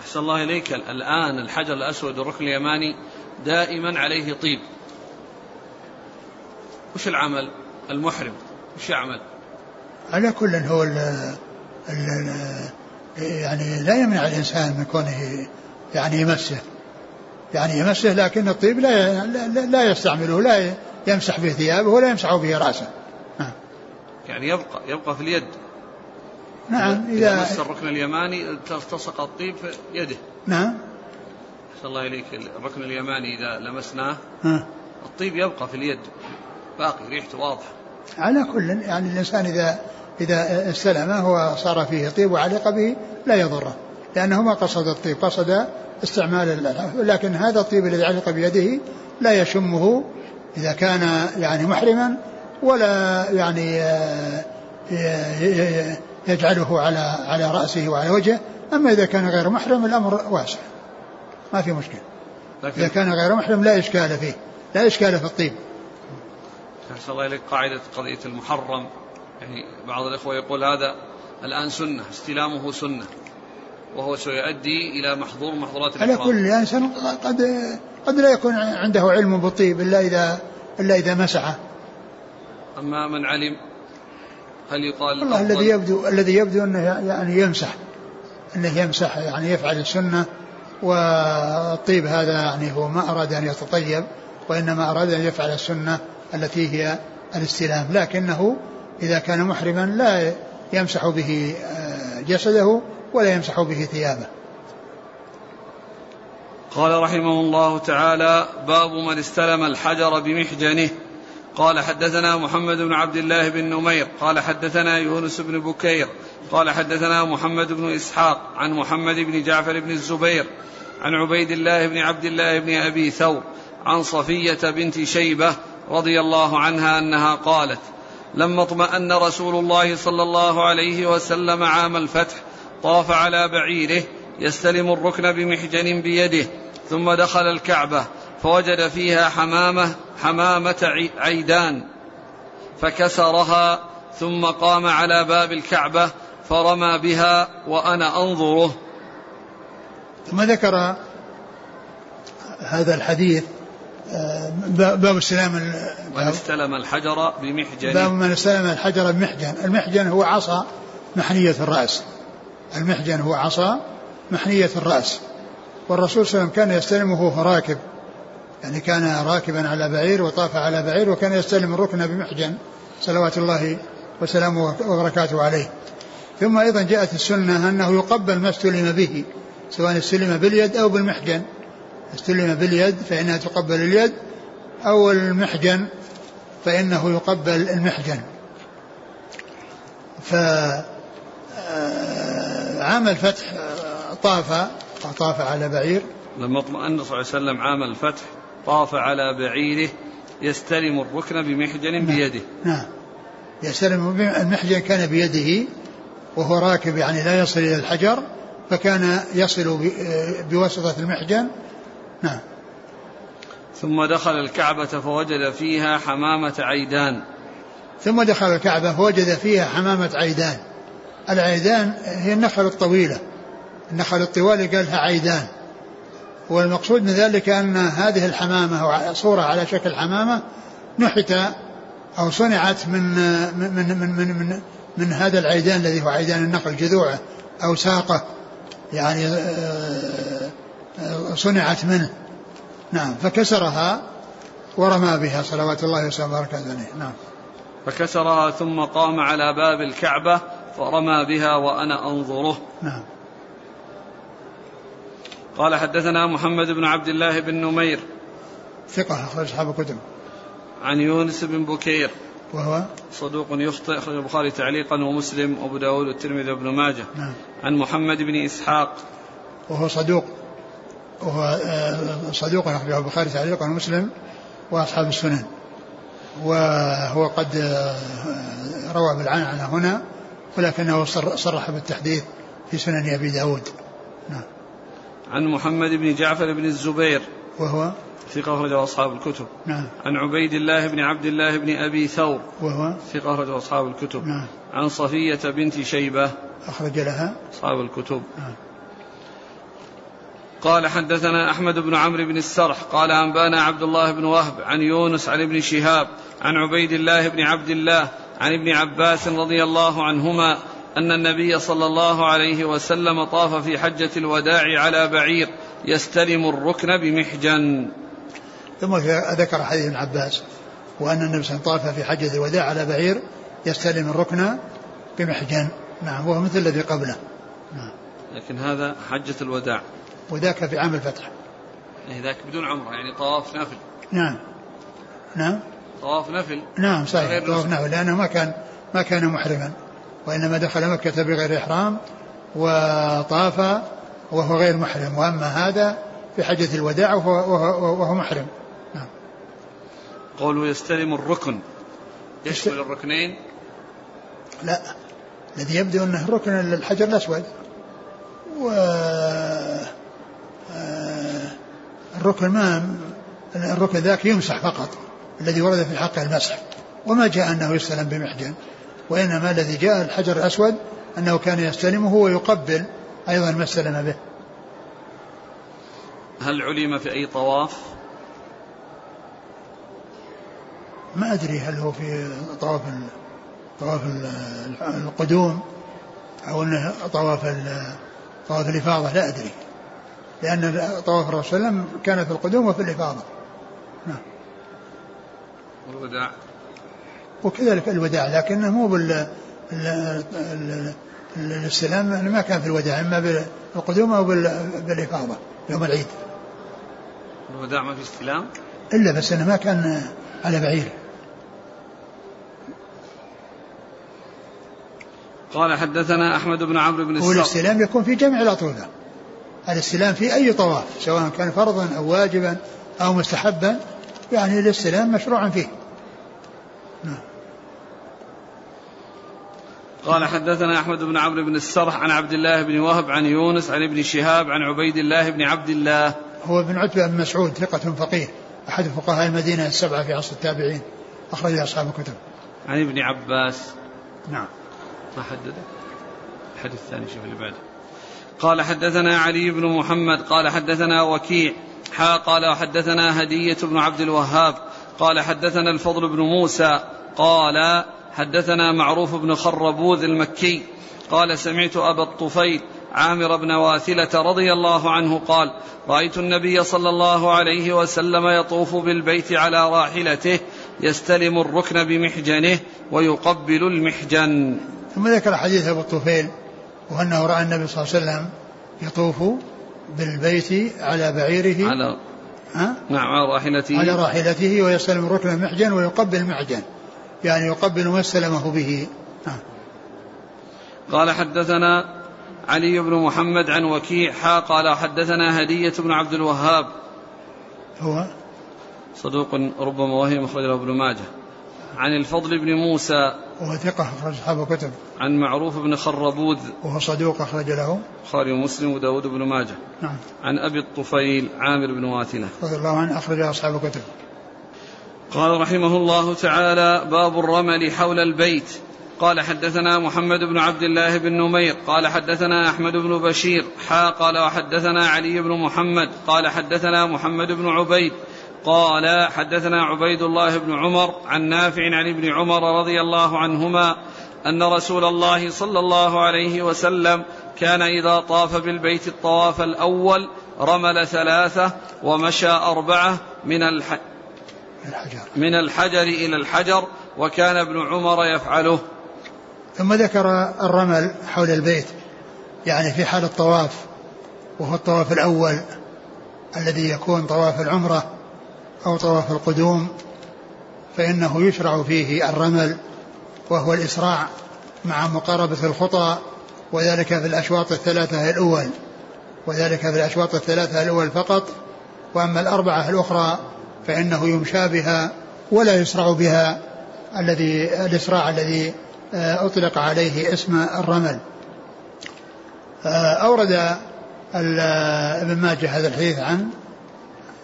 أحسن الله إليك. الآن الحجر الأسود والركن اليماني دائما عليه طيب. وش العمل؟ المحرم. وش يعمل؟ على كل هو ال ال يعني لا يمنع الإنسان من كونه يعني يمسه. يعني يمسه لكن الطيب لا لا يستعمله لا يمسح به ثيابه ولا يمسح به نعم. يعني يبقى يبقى في اليد. نعم إذا مس الركن اليماني التصق الطيب في يده. نعم. أحسن الله إليك. الركن اليماني إذا لمسناه. الطيب يبقى في اليد. باقي ريحته واضحة. على كل يعني الإنسان إذا إذا استلمه وصار فيه طيب وعلق به لا يضره لأنه ما قصد الطيب قصد استعمال لكن هذا الطيب الذي علق بيده لا يشمه إذا كان يعني محرما ولا يعني آه، يجعله على على رأسه وعلى وجهه. أما إذا كان غير محرم الأمر واسع ما في مشكلة. إذا كان غير محرم لا إشكال فيه لا إشكال في الطيب. أحسن الله إليك قاعدة قضية المحرم. يعني بعض الإخوة يقول هذا الآن سنة استلامه سنة وهو سيؤدي إلى محظور محظورات على كل إنسان قد قد لا يكون عنده علم بالطيب إلا إذا إلا إذا مسعه. أما من علم هل يقال والله الذي يبدو الذي يبدو أنه يعني يمسح أنه يمسح يعني يفعل السنة والطيب هذا يعني هو ما أراد أن يتطيب وإنما أراد أن يفعل السنة التي هي الاستلام لكنه إذا كان محرما لا يمسح به آه، جسده ولا يمسح به ثيابه. قال رحمه الله تعالى باب من استلم الحجر بمحجنه. قال حدثنا محمد بن عبد الله بن نمير. قال حدثنا يونس بن بكير. قال حدثنا محمد بن إسحاق عن محمد بن جعفر بن الزبير عن عبيد الله بن عبد الله بن أبي ثور عن صفية بنت شيبة رضي الله عنها أنها قالت لما أطمأن رسول الله صلى الله عليه وسلم عام الفتح طاف على بعيره يستلم الركن بمحجن بيده ثم دخل الكعبة فوجد فيها حمامة حمامة عيدان فكسرها ثم قام على باب الكعبة فرمى بها وأنا أنظره. ثم ذكر هذا الحديث باب استلام من استلم الحجر بمحجن. باب من استلم الحجر بمحجن. المحجن هو عصا محنية الرأس. المحجن هو عصا محنية الرأس. والرسول صلى الله عليه وسلم كان يستلمه وهو راكب. يعني كان راكبا على بعير وطاف على بعير وكان يستلم الركن بمحجن. صلوات الله وسلامه وبركاته عليه. ثم أيضا جاءت السنة أنه يقبل ما استلم به سواء استلم باليد أو بالمحجن. استلم باليد فإنها تقبل اليد أو المحجن فإنه يقبل المحجن. ف آه، عام الفتح آه، طاف طاف على بعير. لما اطمأن صلى الله عليه وسلم عام الفتح طاف على بعيره يستلم الركن بمحجن نعم. بيده. نعم. يستلم المحجن كان بيده وهو راكب يعني لا يصل إلى الحجر فكان يصل آه، بواسطة المحجن نعم. ثم دخل الكعبة فوجد فيها حمامة عيدان. ثم دخل الكعبة فوجد فيها حمامة عيدان. العيدان هي النخل الطويلة. النخل الطوال قال لها عيدان. والمقصود من ذلك أن هذه الحمامة صورة على شكل حمامة نحت أو صنعت من من من من, من, من هذا العيدان الذي هو عيدان النخل جذوعه أو ساقه. يعني آه، صنعت منه. نعم فكسرها ورمى بها صلوات الله وسلامه وبركاته عليه نعم. فكسرها ثم قام على باب الكعبة فرمى بها وأنا أنظره. نعم. قال حدثنا محمد بن عبد الله بن نمير. ثقة أخرج أصحاب الكتب. عن يونس بن بكير. وهو؟ صدوق يخطئ أخرج البخاري تعليقا ومسلم وأبو داود والترمذي وابن ماجه. نعم. عن محمد بن إسحاق. وهو صدوق. وهو آه، صدوق أخرجه البخاري تعليقا ومسلم وأصحاب السنن. وهو قد آه، روى بالعنعنة هنا ولكنه صرح بالتحديث في سنن أبي داود. نعم. عن محمد بن جعفر بن الزبير. وهو؟ ثقة أخرجه أصحاب الكتب. نعم. عن عبيد الله بن عبد الله بن أبي ثور. وهو؟ ثقة أخرجه أصحاب الكتب. نعم. عن صفية بنت شيبة. أخرج لها. أصحاب الكتب. نعم. قال حدثنا أحمد بن عمرو بن السرح قال أنبأنا عبد الله بن وهب عن يونس عن ابن شهاب عن عبيد الله بن عبد الله عن ابن عباس رضي الله عنهما أن النبي صلى الله عليه وسلم طاف في حجة الوداع على بعير يستلم الركن بمحجن. ثم ذكر حديث ابن عباس وأن النبي صلى الله عليه وسلم طاف في حجة الوداع على بعير يستلم الركن بمحجن. نعم وهو مثل الذي قبله. نعم. لكن هذا حجة الوداع. وذاك في عام الفتح. يعني ذاك بدون عمرة يعني طواف نفل نعم. نعم. طواف نفل نعم صحيح. طواف نفل لأنه ما كان ما كان محرما. وإنما دخل مكة بغير إحرام وطاف وهو غير محرم. وأما هذا في حجة الوداع وهو, وهو, وهو محرم. نعم. قوله يستلم الركن. يشمل الركنين. لا. الذي يبدو أنه الركن الحجر الأسود. و الركن ما الركن ذاك يمسح فقط الذي ورد في حق المسح. وما جاء أنه يستلم بمحجن وإنما الذي جاء الحجر الأسود أنه كان يستلمه ويقبل أيضا ما استلم به. هل علم في أي طواف؟ ما أدري هل هو في طواف طواف القدوم أو أنه طواف طواف الإفاضة لا أدري. لأن طواف الرسول صلى الله عليه وسلم كان في القدوم وفي الإفاضة نعم والوداع وكذلك الوداع لكنه مو بال الاستلام ما كان في الوداع إما بالقدوم أو بالإفاضة يوم العيد. الوداع ما في استلام؟ إلا بس إنه ما كان على بعير. قال حدثنا أحمد بن عمرو بن السر والاستلام يكون في جميع الاطوفه. الاستلام في أي طواف سواء كان فرضا أو واجبا أو مستحبا يعني الاستلام مشروع فيه. نعم. قال حدثنا أحمد بن عمرو بن السرح عن عبد الله بن وهب عن يونس عن ابن شهاب عن عبيد الله بن عبد الله. هو بن عتبة بن مسعود ثقة فقيه أحد فقهاء المدينة السبعة في عصر التابعين اخرج أصحاب الكتب. عن ابن عباس. نعم. ما حدده؟ الحديث الثاني شوف اللي بعده. قال حدثنا علي بن محمد قال حدثنا وكيع حا قال حدثنا هدية بن عبد الوهاب قال حدثنا الفضل بن موسى قال حدثنا معروف بن خربوذ المكي قال سمعت أبا الطفيل عامر بن واثلة رضي الله عنه قال رأيت النبي صلى الله عليه وسلم يطوف بالبيت على راحلته يستلم الركن بمحجنه ويقبل المحجن. ثم ذكر حديث أبو الطفيل وأنه رأى النبي صلى الله عليه وسلم يطوف بالبيت على بعيره. على ها؟ نعم على راحلته. على راحلته ويستلم الركن المحجن ويقبل المحجن يعني يقبل ما استلمه به. نعم. قال حدثنا علي بن محمد عن وكيع حا قال حدثنا هدية بن عبد الوهاب. هو؟ صدوق ربما وهم أخرج له ابن ماجه. عن الفضل بن موسى وهو ثقة أخرج أصحاب الكتب. عن معروف بن خربوذ وهو صدوق أخرج له. البخاري ومسلم وداود بن ماجه. نعم. عن أبي الطفيل عامر بن واثلة رضي الله عنه أخرج أصحاب الكتب. قال رحمه الله تعالى باب الرمل حول البيت. قال حدثنا محمد بن عبد الله بن نمير. قال حدثنا أحمد بن بشير. حا قال وحدثنا علي بن محمد. قال حدثنا محمد بن عبيد. قال حدثنا عبيد الله بن عمر عن نافع عن ابن عمر رضي الله عنهما أن رسول الله صلى الله عليه وسلم كان إذا طاف بالبيت الطواف الأول رمل ثلاثة ومشى أربعة من الح... الحجر من الحجر إلى الحجر وكان ابن عمر يفعله. ثم ذكر الرمل حول البيت يعني في حال الطواف وهو الطواف الأول الذي يكون طواف العمرة أو طواف القدوم فإنه يشرع فيه الرمل وهو الإسراع مع مقاربة الخطى وذلك في الأشواط الثلاثة الأول وذلك في الأشواط الثلاثة الأول فقط. وأما الأربعة الأخرى فإنه يمشى بها ولا يسرع بها الذي الإسراع الذي آه، أطلق عليه اسم الرمل. آه، أورد ابن ماجه هذا الحديث عن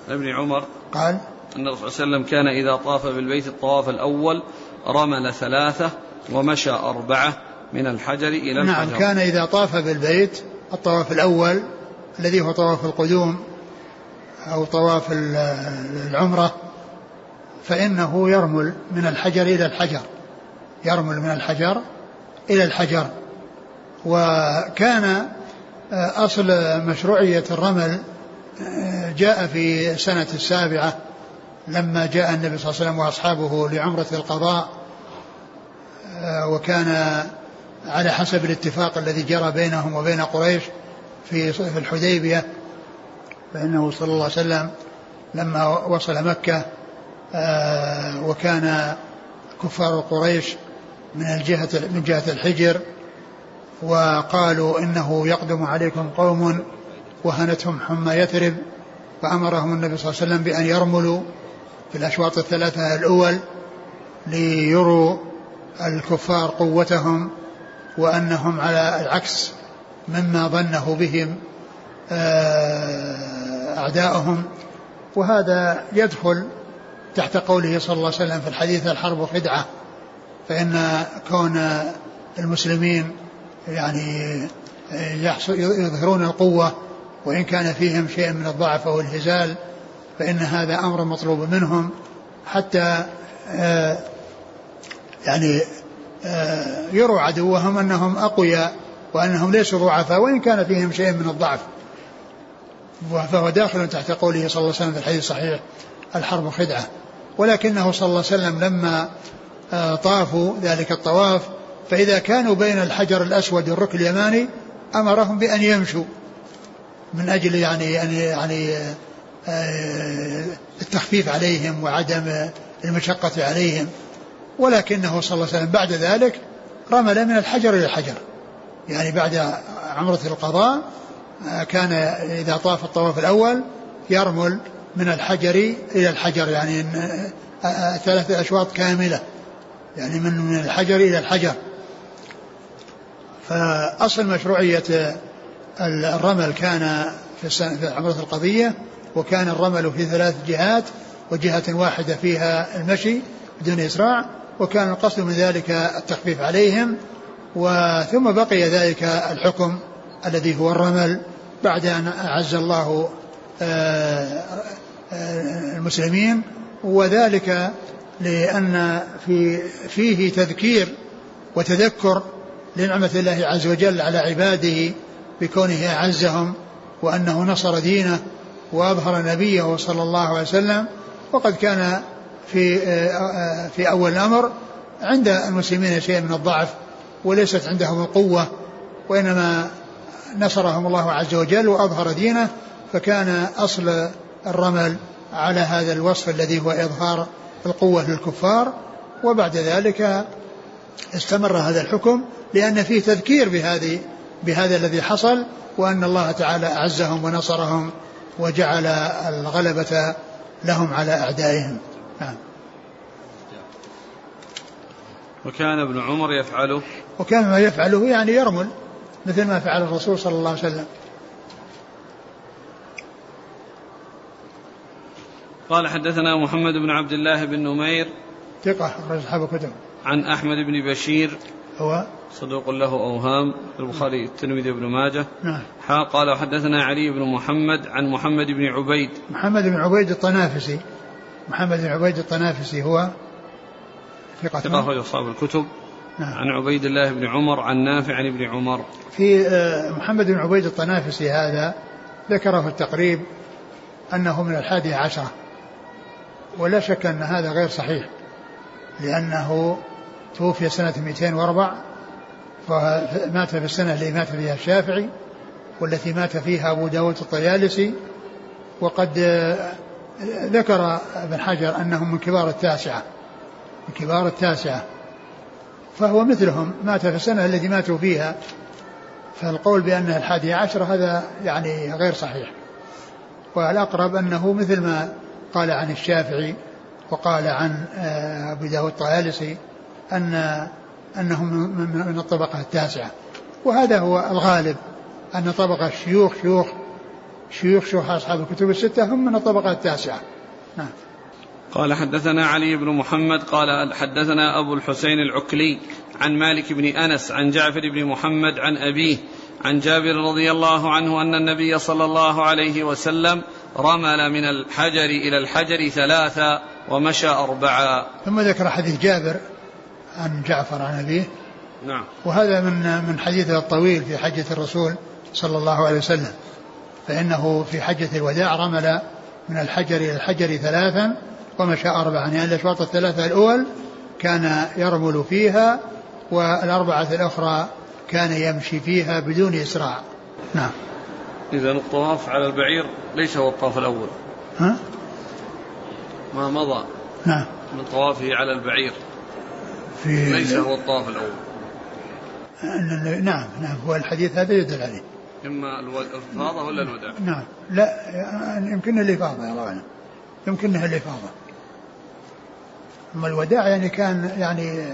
ابن عمر قال أن الرسول صلى الله عليه وسلم كان إذا طاف بالبيت الطواف الأول رمل ثلاثة ومشى أربعة من الحجر إلى نعم الحجر. نعم كان إذا طاف بالبيت الطواف الأول الذي هو طواف القدوم أو طواف العمرة فإنه يرمل من الحجر إلى الحجر يرمل من الحجر إلى الحجر. وكان آه، أصل مشروعية الرمل جاء في سنة السابعة لما جاء النبي صلى الله عليه وسلم وأصحابه لعمرة القضاء آه، وكان على حسب الاتفاق الذي جرى بينهم وبين قريش في الحديبية فإنه صلى الله عليه وسلم لما وصل مكة آه، وكان كفار قريش من الجهة من جهة الحجر وقالوا إنه يقدم عليكم قوم وهنتهم حمى يثرب فأمرهم النبي صلى الله عليه وسلم بأن يرملوا في الأشواط الثلاثة الأول ليروا الكفار قوتهم وأنهم على العكس مما ظنه بهم آه، أعداؤهم. وهذا يدخل تحت قوله صلى الله عليه وسلم في الحديث الحرب خدعة فإن كون المسلمين يعني يظهرون القوة وإن كان فيهم شيء من الضعف أو الهزال فإن هذا أمر مطلوب منهم حتى آه، يعني آه، يروا عدوهم أنهم أقوياء وأنهم ليسوا ضعفاء وإن كان فيهم شيء من الضعف. فهو داخل تحت قوله صلى الله عليه وسلم في الحديث الصحيح الحرب خدعة. ولكنه صلى الله عليه وسلم لما آه، طافوا ذلك الطواف فإذا كانوا بين الحجر الأسود والركن اليماني أمرهم بأن يمشوا. من أجل يعني يعني يعني التخفيف عليهم وعدم المشقة عليهم. ولكنه صلى الله عليه وسلم بعد ذلك رمل من الحجر إلى الحجر. يعني بعد عمرة القضاء آه، كان إذا طاف الطواف الأول يرمل من الحجر إلى الحجر يعني آه، ثلاثة أشواط كاملة يعني من الحجر إلى الحجر. فأصل مشروعية الرمل كان في عمرة القضية وكان الرمل في ثلاث جهات وجهة واحدة فيها المشي بدون إسراع وكان القصد من ذلك التخفيف عليهم وثم بقي ذلك الحكم الذي هو الرمل بعد أن أعز الله آه، آه، المسلمين وذلك لأن في فيه تذكير وتذكر لنعمة الله عز وجل على عباده بكونه أعزهم وأنه نصر دينه وأظهر نبيه صلى الله عليه وسلم وقد كان في في أول الأمر عند المسلمين شيء من الضعف وليست عندهم القوة وإنما نصرهم الله عز وجل وأظهر دينه فكان أصل الرمل على هذا الوصف الذي هو إظهار القوة للكفار وبعد ذلك استمر هذا الحكم لأن فيه تذكير بهذه بهذا الذي حصل وأن الله تعالى أعزهم ونصرهم وجعل الغلبة لهم على أعدائهم. نعم. وكان ابن عمر يفعله؟ وكان ما يفعله يعني يرمل مثل ما فعل الرسول صلى الله عليه وسلم. قال حدثنا محمد بن عبد الله بن نمير ثقة أخرج أصحاب الكتب عن أحمد بن بشير هو صدوق له أوهام البخاري الترمذي بن ماجه. نعم. قال وحدثنا علي بن محمد عن محمد بن عبيد. محمد بن عبيد الطنافسي. محمد بن عبيد الطنافسي هو ثقة ثقة أخرج أصحاب الكتب. نعم. عن عبيد الله بن عمر عن نافع عن ابن عمر. في آه، محمد بن عبيد الطنافسي هذا ذكره في التقريب أنه من الحادية عشرة ولا شك أن هذا غير صحيح لأنه توفي سنة 204 فمات في السنة التي مات فيها الشافعي والتي مات فيها أبو داود الطيالسي. وقد ذكر ابن حجر أنهم من كبار التاسعة من كبار التاسعة. فهو مثلهم مات في السنة التي ماتوا فيها. فالقول بأنه الحادي عشر هذا يعني غير صحيح. والأقرب أنه مثل ما قال عن الشافعي وقال عن آه، أبي داود الطيالسي أن أنهم من الطبقة التاسعة. وهذا هو الغالب أن طبقة الشيوخ شيوخ شيوخ شيوخ أصحاب الكتب الستة هم من الطبقة التاسعة. نعم. قال حدثنا علي بن محمد قال حدثنا أبو الحسين العكلي عن مالك بن أنس عن جعفر بن محمد عن أبيه عن جابر رضي الله عنه أن النبي صلى الله عليه وسلم رمل من الحجر إلى الحجر ثلاثا ومشى أربعا. ثم ذكر حديث جابر عن جعفر عن أبيه. نعم. وهذا من من حديثه الطويل في حجة الرسول صلى الله عليه وسلم. فإنه في حجة الوداع رمل من الحجر إلى الحجر ثلاثا ومشى أربعا. يعني الأشواط الثلاثة الأول كان يرمل فيها والأربعة الأخرى كان يمشي فيها بدون إسراع. نعم. إذا الطواف على البعير ليس هو الطواف الأول. ها؟ ما مضى نعم. من طوافه على البعير؟ في ليس هو الطواف الأول. نعم نعم. هو الحديث هذا يدل عليه. إما الإفاضة ولا الوداع؟ نعم. لا يمكن الإفاضة يا الله أعلم يمكنها الإفاضة. أما الوداع يعني كان يعني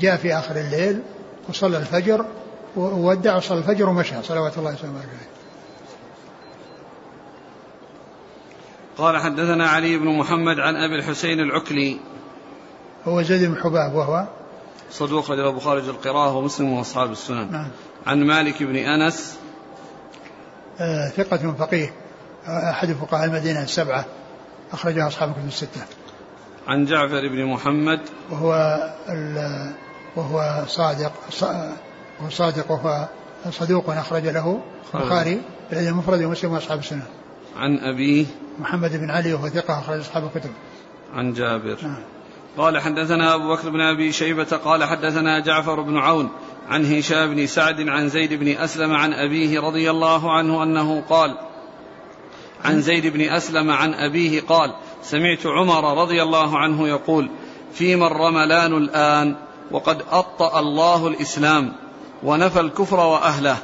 جاء في آخر الليل وصلى الفجر وودع وصلى الفجر ومشى. صلوات الله وسلامه عليه. قال حدثنا علي بن محمد عن أبي الحسين العكلي. هو زيد بن حباب وهو صدوق رجل البخاري القراءة ومسلم واصحاب السنن نعم عن مالك بن أنس آه ثقة فقيه أحد فقهاء المدينة السبعة أخرجها أصحاب الكتب الستة. عن جعفر بن محمد وهو وهو صادق وهو صادق وهو صدوق أخرج له البخاري في المفرد ومسلم وأصحاب السنن. عن أبيه محمد بن علي وهو ثقة أخرج أصحاب الكتب. عن جابر نعم. قال حدثنا أبو بكر بن أبي شيبة قال حدثنا جعفر بن عون عن هشام بن سعد عن زيد بن أسلم عن أبيه رضي الله عنه أنه قال عن زيد بن أسلم عن أبيه قال سمعت عمر رضي الله عنه يقول فيما الرملان الآن وقد أطأ الله الإسلام ونفى الكفر وأهله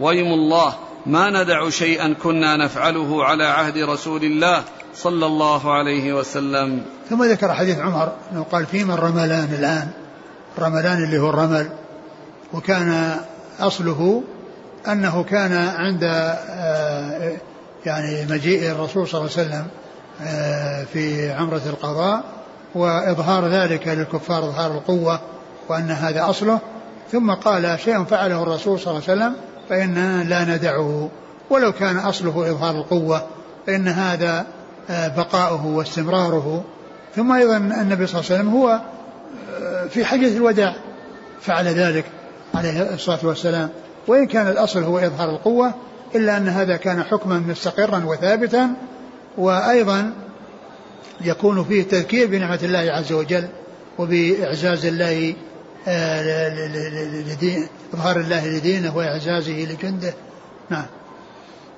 ويم الله ما ندع شيئا كنا نفعله على عهد رسول الله صلى الله عليه وسلم. ثم ذكر حديث عمر إنه قال فيما الرملان الآن؟ الرملان اللي هو الرمل. وكان أصله أنه كان عند آه، يعني مجيء الرسول صلى الله عليه وسلم آه، في عمرة القضاء وإظهار ذلك للكفار إظهار القوة وأن هذا أصله. ثم قال شيء فعله الرسول صلى الله عليه وسلم فإننا لا ندعه ولو كان أصله إظهار القوة فإن هذا آه، بقاؤه واستمراره. ثم أيضا النبي صلى الله عليه وسلم هو آه، في حجة الوداع فعل ذلك عليه الصلاة والسلام. وإن كان الأصل هو إظهار القوة إلا أن هذا كان حكما مستقرا وثابتا. وأيضا يكون فيه تذكير بنعمة الله عز وجل وبإعزاز الله آه، إظهار الله لدينه وإعزازه لجنده. نعم.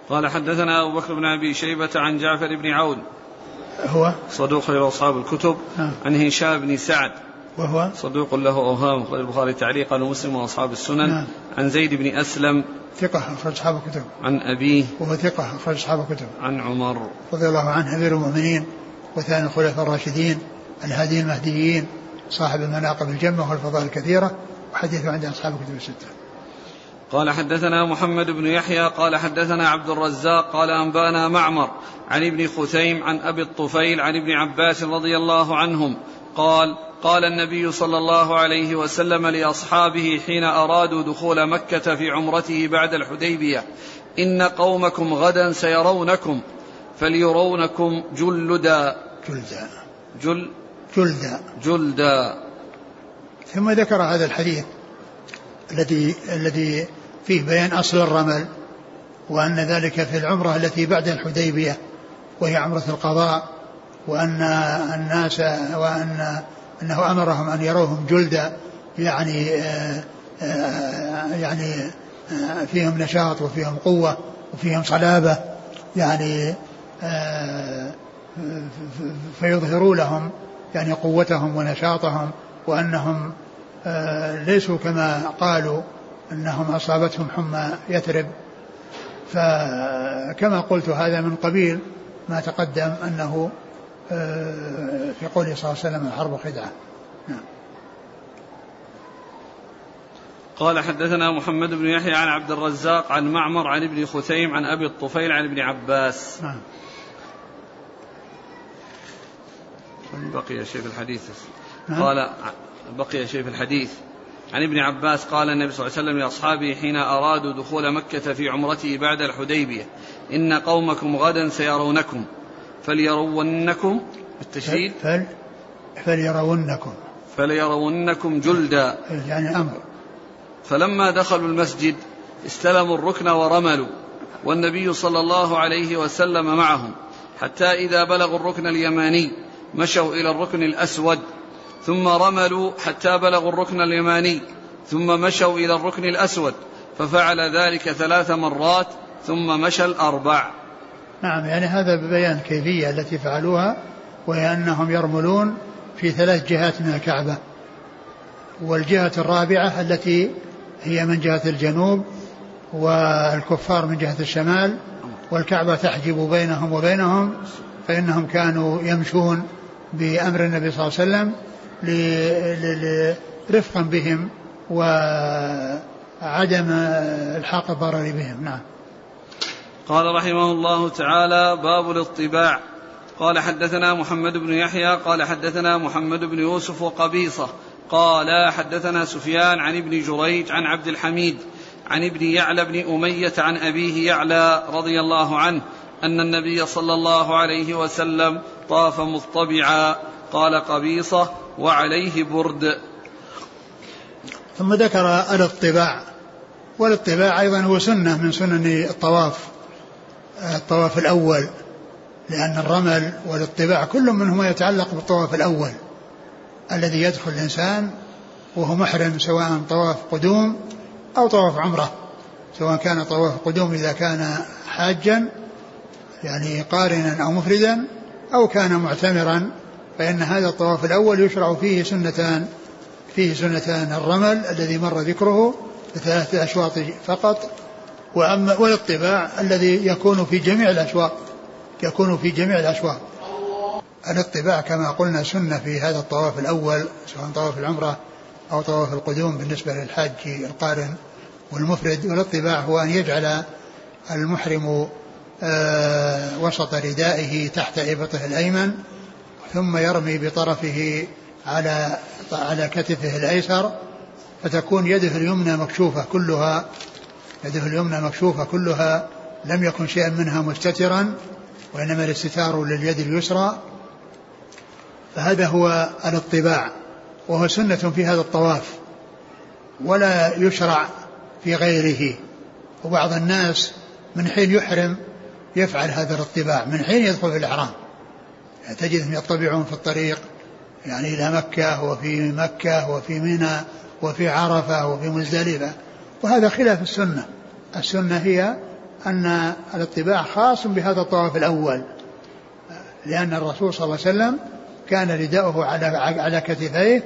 قال حدثنا أبو بكر بن أبي شيبة عن جعفر بن عون. هو؟ صدوق لأصحاب الكتب. نعم. عن هشام بن سعد. وهو؟ صدوق له أوهام أخرج البخاري تعليقا ومسلم وأصحاب السنن. نعم. عن زيد بن أسلم. ثقة أخرج أصحاب الكتب. عن أبيه. وهو ثقة أخرج أصحاب الكتب. عن عمر. رضي الله عنه أمير المؤمنين وثاني الخلفاء الراشدين الهادي المهديين صاحب المناقب الجمة والفضائل الكثيرة. وحديثه عند أصحاب الكتب الستة. قال حدثنا محمد بن يحيى قال حدثنا عبد الرزاق قال أنبأنا معمر عن ابن خثيم عن أبي الطفيل عن ابن عباس رضي الله عنهم. قال قال النبي صلى الله عليه وسلم لأصحابه حين أرادوا دخول مكة في عمرته بعد الحديبية إن قومكم غدا سيرونكم فليرونكم جلدا. جلدا. جل جلدا. جلدا. ثم ذكر هذا الحديث الذي الذي فيه بيان أصل الرمل وأن ذلك في العمرة التي بعد الحديبية وهي عمرة القضاء وأن الناس وأن أنه أمرهم أن يروهم جلدا يعني آه، آه، يعني آه، فيهم نشاط وفيهم قوة وفيهم صلابة يعني فيظهروا لهم يعني قوتهم ونشاطهم وأنهم ليسوا كما قالوا أنهم أصابتهم حمى يثرب. فكما قلت هذا من قبيل ما تقدم أنه آه، في قوله صلى الله عليه وسلم الحرب خدعة نعم. قال حدثنا محمد بن يحيى عن عبد الرزاق عن معمر عن ابن خثيم عن أبي الطفيل عن ابن عباس. نعم. بقي شيء في الحديث؟ نعم. قال بقي شيء في الحديث. عن ابن عباس قال النبي صلى الله عليه وسلم لأصحابه حين أرادوا دخول مكة في عمرته بعد الحديبية إن قومكم غدا سيرونكم فليرونكم بالتشديد فل فليرونكم. فليرونكم جلدا. يعني أمر. فلما دخلوا المسجد استلموا الركن ورملوا والنبي صلى الله عليه وسلم معهم حتى إذا بلغوا الركن اليماني مشوا إلى الركن الأسود ثم رملوا حتى بلغوا الركن اليماني ثم مشوا إلى الركن الأسود ففعل ذلك ثلاث مرات ثم مشى الأربع. نعم يعني هذا ببيان كيفية التي فعلوها وهي أنهم يرملون في ثلاث جهات من الكعبة. والجهة الرابعة التي هي من جهة الجنوب والكفار من جهة الشمال والكعبة تحجب بينهم وبينهم فإنهم كانوا يمشون بأمر النبي صلى الله عليه وسلم رفقا بهم وعدم الحاق الضرر بهم. نعم. قال رحمه الله تعالى باب الاطباع. قال حدثنا محمد بن يحيى قال حدثنا محمد بن يوسف وقبيصة. قال حدثنا سفيان عن ابن جريج عن عبد الحميد عن ابن يعلى بن أمية عن أبيه يعلى رضي الله عنه أن النبي صلى الله عليه وسلم طاف مضطبعا. قال قبيصة وعليه برد. ثم ذكر الاطباع والاطباع أيضا هو سنة من سنن الطواف الطواف الأول لأن الرمل والاطباع كل منهما يتعلق بالطواف الأول الذي يدخل الإنسان وهو محرم سواء طواف قدوم أو طواف عمرة سواء كان طواف قدوم إذا كان حاجا يعني قارنا أو مفردا أو كان معتمرا فإن هذا الطواف الأول يشرع فيه سنتان فيه سنتان الرمل الذي مر ذكره بثلاثة أشواط فقط وأما والاطباع الذي يكون في جميع الأشواط يكون في جميع الأشواط. الاطباع كما قلنا سنة في هذا الطواف الأول سواء طواف العمرة أو طواف القدوم بالنسبة للحاج القارن والمفرد والاطباع هو أن يجعل المحرم آه، وسط ردائه تحت إبطه الأيمن ثم يرمي بطرفه على على كتفه الأيسر فتكون يده اليمنى مكشوفة كلها يده اليمنى مكشوفة كلها لم يكن شيئا منها مستترا وإنما الاستتار لليد اليسرى. فهذا هو الاطباع وهو سنة في هذا الطواف ولا يشرع في غيره. وبعض الناس من حين يحرم يفعل هذا الاطباع من حين يدخل في الإحرام. يعني تجدهم يطبعون في الطريق يعني إلى مكة وفي مكة وفي منى وفي عرفة وفي مزدلفة. وهذا خلاف السنة. السنة هي أن الاطباع خاص بهذا الطواف الأول لأن الرسول صلى الله عليه وسلم كان رداؤه على على كتفيه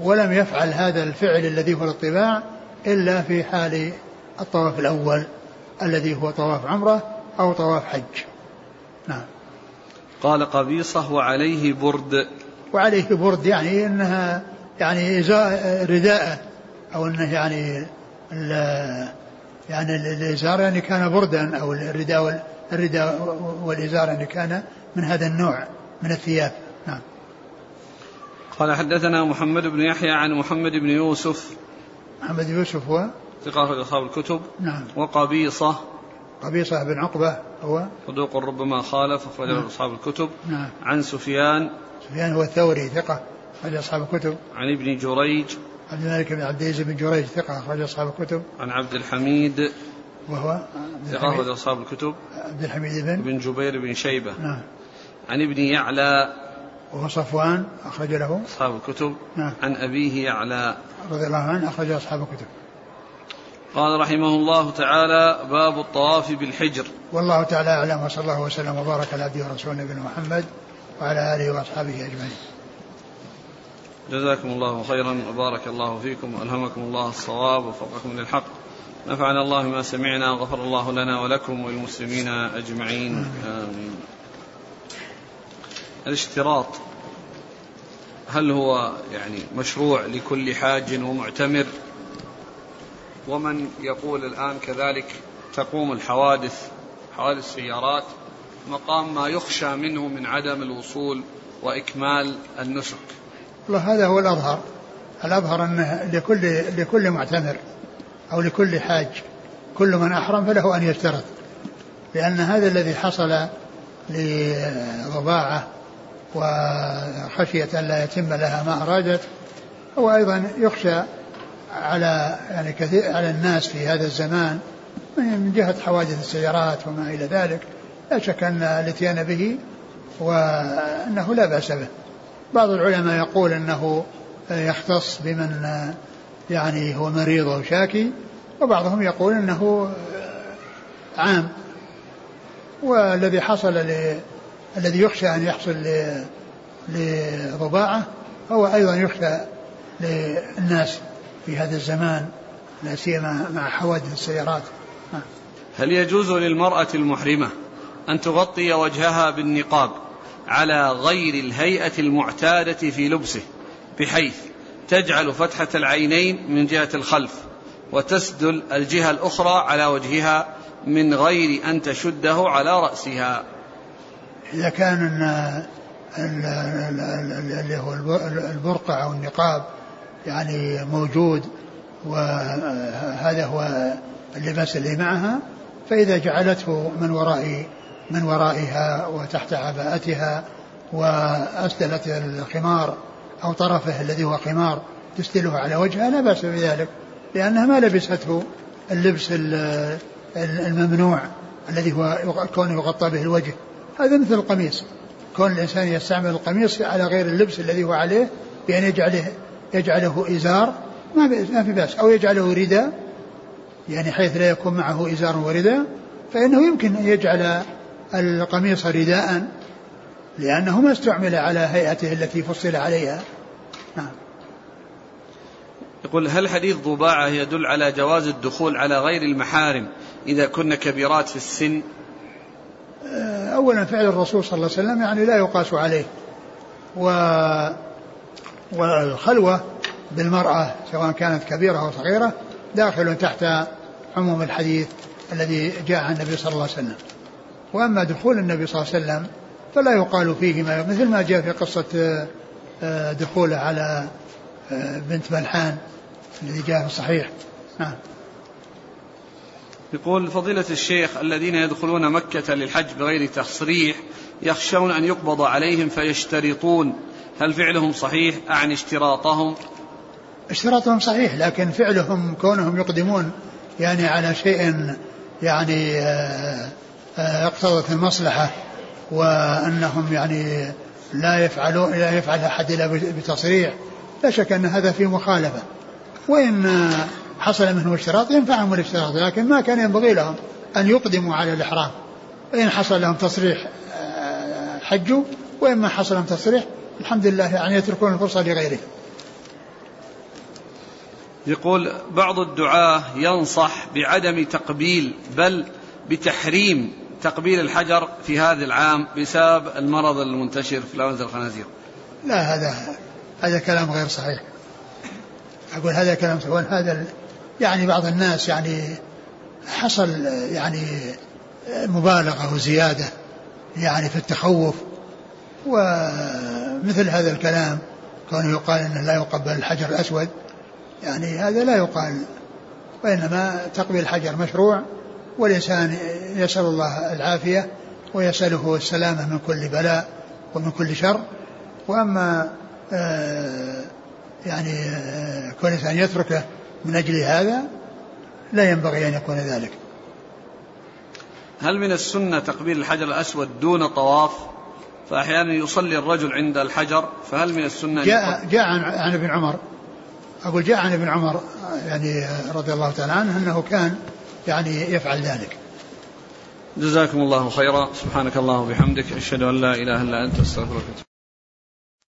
ولم يفعل هذا الفعل الذي هو الاطباع إلا في حال الطواف الأول الذي هو طواف عمرة أو طواف حج. نعم. قال قبيصة وعليه برد. وعليه برد يعني إنها يعني رداءة أو إنه يعني يعني الإزار يعني كان بردا أو الرداء الرداء والإزار يعني كان من هذا النوع من الثياب. نعم. قال حدثنا محمد بن يحيى عن محمد بن يوسف. محمد بن يوسف هو؟ ثقة أصحاب الكتب. نعم. وقبيصة. قبيصة بن عقبة هو صدوق ربما خالف أخرجه نعم. أصحاب الكتب. نعم. عن سفيان. سفيان هو الثوري ثقة أخرج أصحاب الكتب. عن ابن جريج. عبد الملك بن عبد العزيز بن جريج ثقة أخرج أصحاب الكتب. عن عبد الحميد. وهو ثقة أخرج أصحاب الكتب. عبد الحميد بن بن جبير بن شيبة. نعم. عن ابن يعلى. وهو صفوان أخرج له. أصحاب الكتب. نعم. عن أبيه يعلى. رضي الله عنه أخرج أصحاب الكتب. قال رحمه الله تعالى باب الطواف بالحجر. والله تعالى أعلم وصلى الله وسلم وبارك على عبده ورسوله نبينا محمد وعلى آله وأصحابه أجمعين. جزاكم الله خيرا وبارك الله فيكم وألهمكم الله الصواب ووفقكم للحق. نفعنا الله ما سمعنا وغفر الله لنا ولكم وللمسلمين أجمعين. آمين. الاشتراط هل هو يعني مشروع لكل حاج ومعتمر؟ ومن يقول الآن كذلك تقوم الحوادث حوادث سيارات مقام ما يخشى منه من عدم الوصول وإكمال النسك. والله هذا هو الأظهر. الأظهر أنه لكل لكل معتمر أو لكل حاج كل من أحرم فله أن يشترط. لأن هذا الذي حصل لضباعة وخشية أن لا يتم لها ما أرادت هو أيضا يخشى على يعني كثير على الناس في هذا الزمان من جهة حوادث السيارات وما إلى ذلك. لا شك أن الاتيان به وأنه لا بأس به. بعض العلماء يقول أنه يختص بمن يعني هو مريض أو شاكي وبعضهم يقول أنه عام. والذي حصل ل... الذي يخشى أن يحصل ل... لضباعة هو أيضا يخشى للناس. في هذا الزمان لا سيما مع حوادث السيارات. هل يجوز للمرأة المحرمة أن تغطي وجهها بالنقاب على غير الهيئة المعتادة في لبسه بحيث تجعل فتحة العينين من جهة الخلف وتسدل الجهة الأخرى على وجهها من غير أن تشده على رأسها؟ إذا كان اللي هو البرقع أو النقاب يعني موجود وهذا هو اللباس اللي معها فإذا جعلته من وراء من ورائها وتحت عباءتها وأسدلت الخمار أو طرفه الذي هو خمار تسدله على وجهها لا بأس بذلك لأنها ما لبسته اللبس الممنوع الذي هو كونه يغطى به الوجه. هذا مثل القميص. كون الإنسان يستعمل القميص على غير اللبس الذي هو عليه بأن يجعله يجعله إزار ما ما في بأس. أو يجعله رداء يعني حيث لا يكون معه إزار ورداء فإنه يمكن أن يجعل القميص رداء لأنه ما استعمل على هيئته التي فصل عليها. نعم. يقول هل حديث ضباعة يدل على جواز الدخول على غير المحارم إذا كن كبيرات في السن؟ أولا فعل الرسول صلى الله عليه وسلم يعني لا يقاس عليه. و والخلوة بالمرأة سواء كانت كبيرة أو صغيرة داخل تحت عموم الحديث الذي جاء عن النبي صلى الله عليه وسلم. وأما دخول النبي صلى الله عليه وسلم فلا يقال فيه ما مثل ما جاء في قصة آه، دخوله على آه، بنت ملحان الذي جاء في الصحيح. نعم. يقول فضيلة الشيخ الذين يدخلون مكة للحج بغير تصريح يخشون أن يقبض عليهم فيشترطون هل فعلهم صحيح؟ أعني اشتراطهم؟ اشتراطهم صحيح لكن فعلهم كونهم يقدمون يعني على شيء يعني آه، آه، اقتضت المصلحة وأنهم يعني لا يفعلون لا يفعل أحد إلا بتصريح لا شك أن هذا في مخالفة. وإن حصل منهم اشتراط ينفعهم الاشتراط لكن ما كان ينبغي لهم أن يقدموا على الإحرام. وإن حصل لهم تصريح آه، حجوا وإما حصل لهم تصريح الحمد لله يعني يتركون الفرصة لغيرهم يقول بعض الدعاة ينصح بعدم تقبيل بل بتحريم تقبيل الحجر في هذا العام بسبب المرض المنتشر في الأونزة الخنازير. لا هذا هذا كلام غير صحيح. أقول هذا كلام صحيح هذا يعني بعض الناس يعني حصل يعني مبالغة وزيادة يعني في التخوف. ومثل هذا الكلام كونه يقال إنه لا يقبل الحجر الأسود يعني هذا لا يقال وإنما تقبيل الحجر مشروع والإنسان يسأل الله العافية ويسأله السلامة من كل بلاء ومن كل شر وأما آه يعني آه كل انسان يتركه من أجل هذا لا ينبغي أن يكون ذلك. هل من السنة تقبيل الحجر الأسود دون طواف؟ فأحيانا يصلي الرجل عند الحجر فهل من السنة جاء جاء عن, عن ابن عمر. أقول جاء عن ابن عمر يعني رضي الله تعالى عنه أنه كان يعني يفعل ذلك. جزاكم الله خيرا. سبحانك اللهم وبحمدك أشهد أن لا إله إلا أنت أستغفرك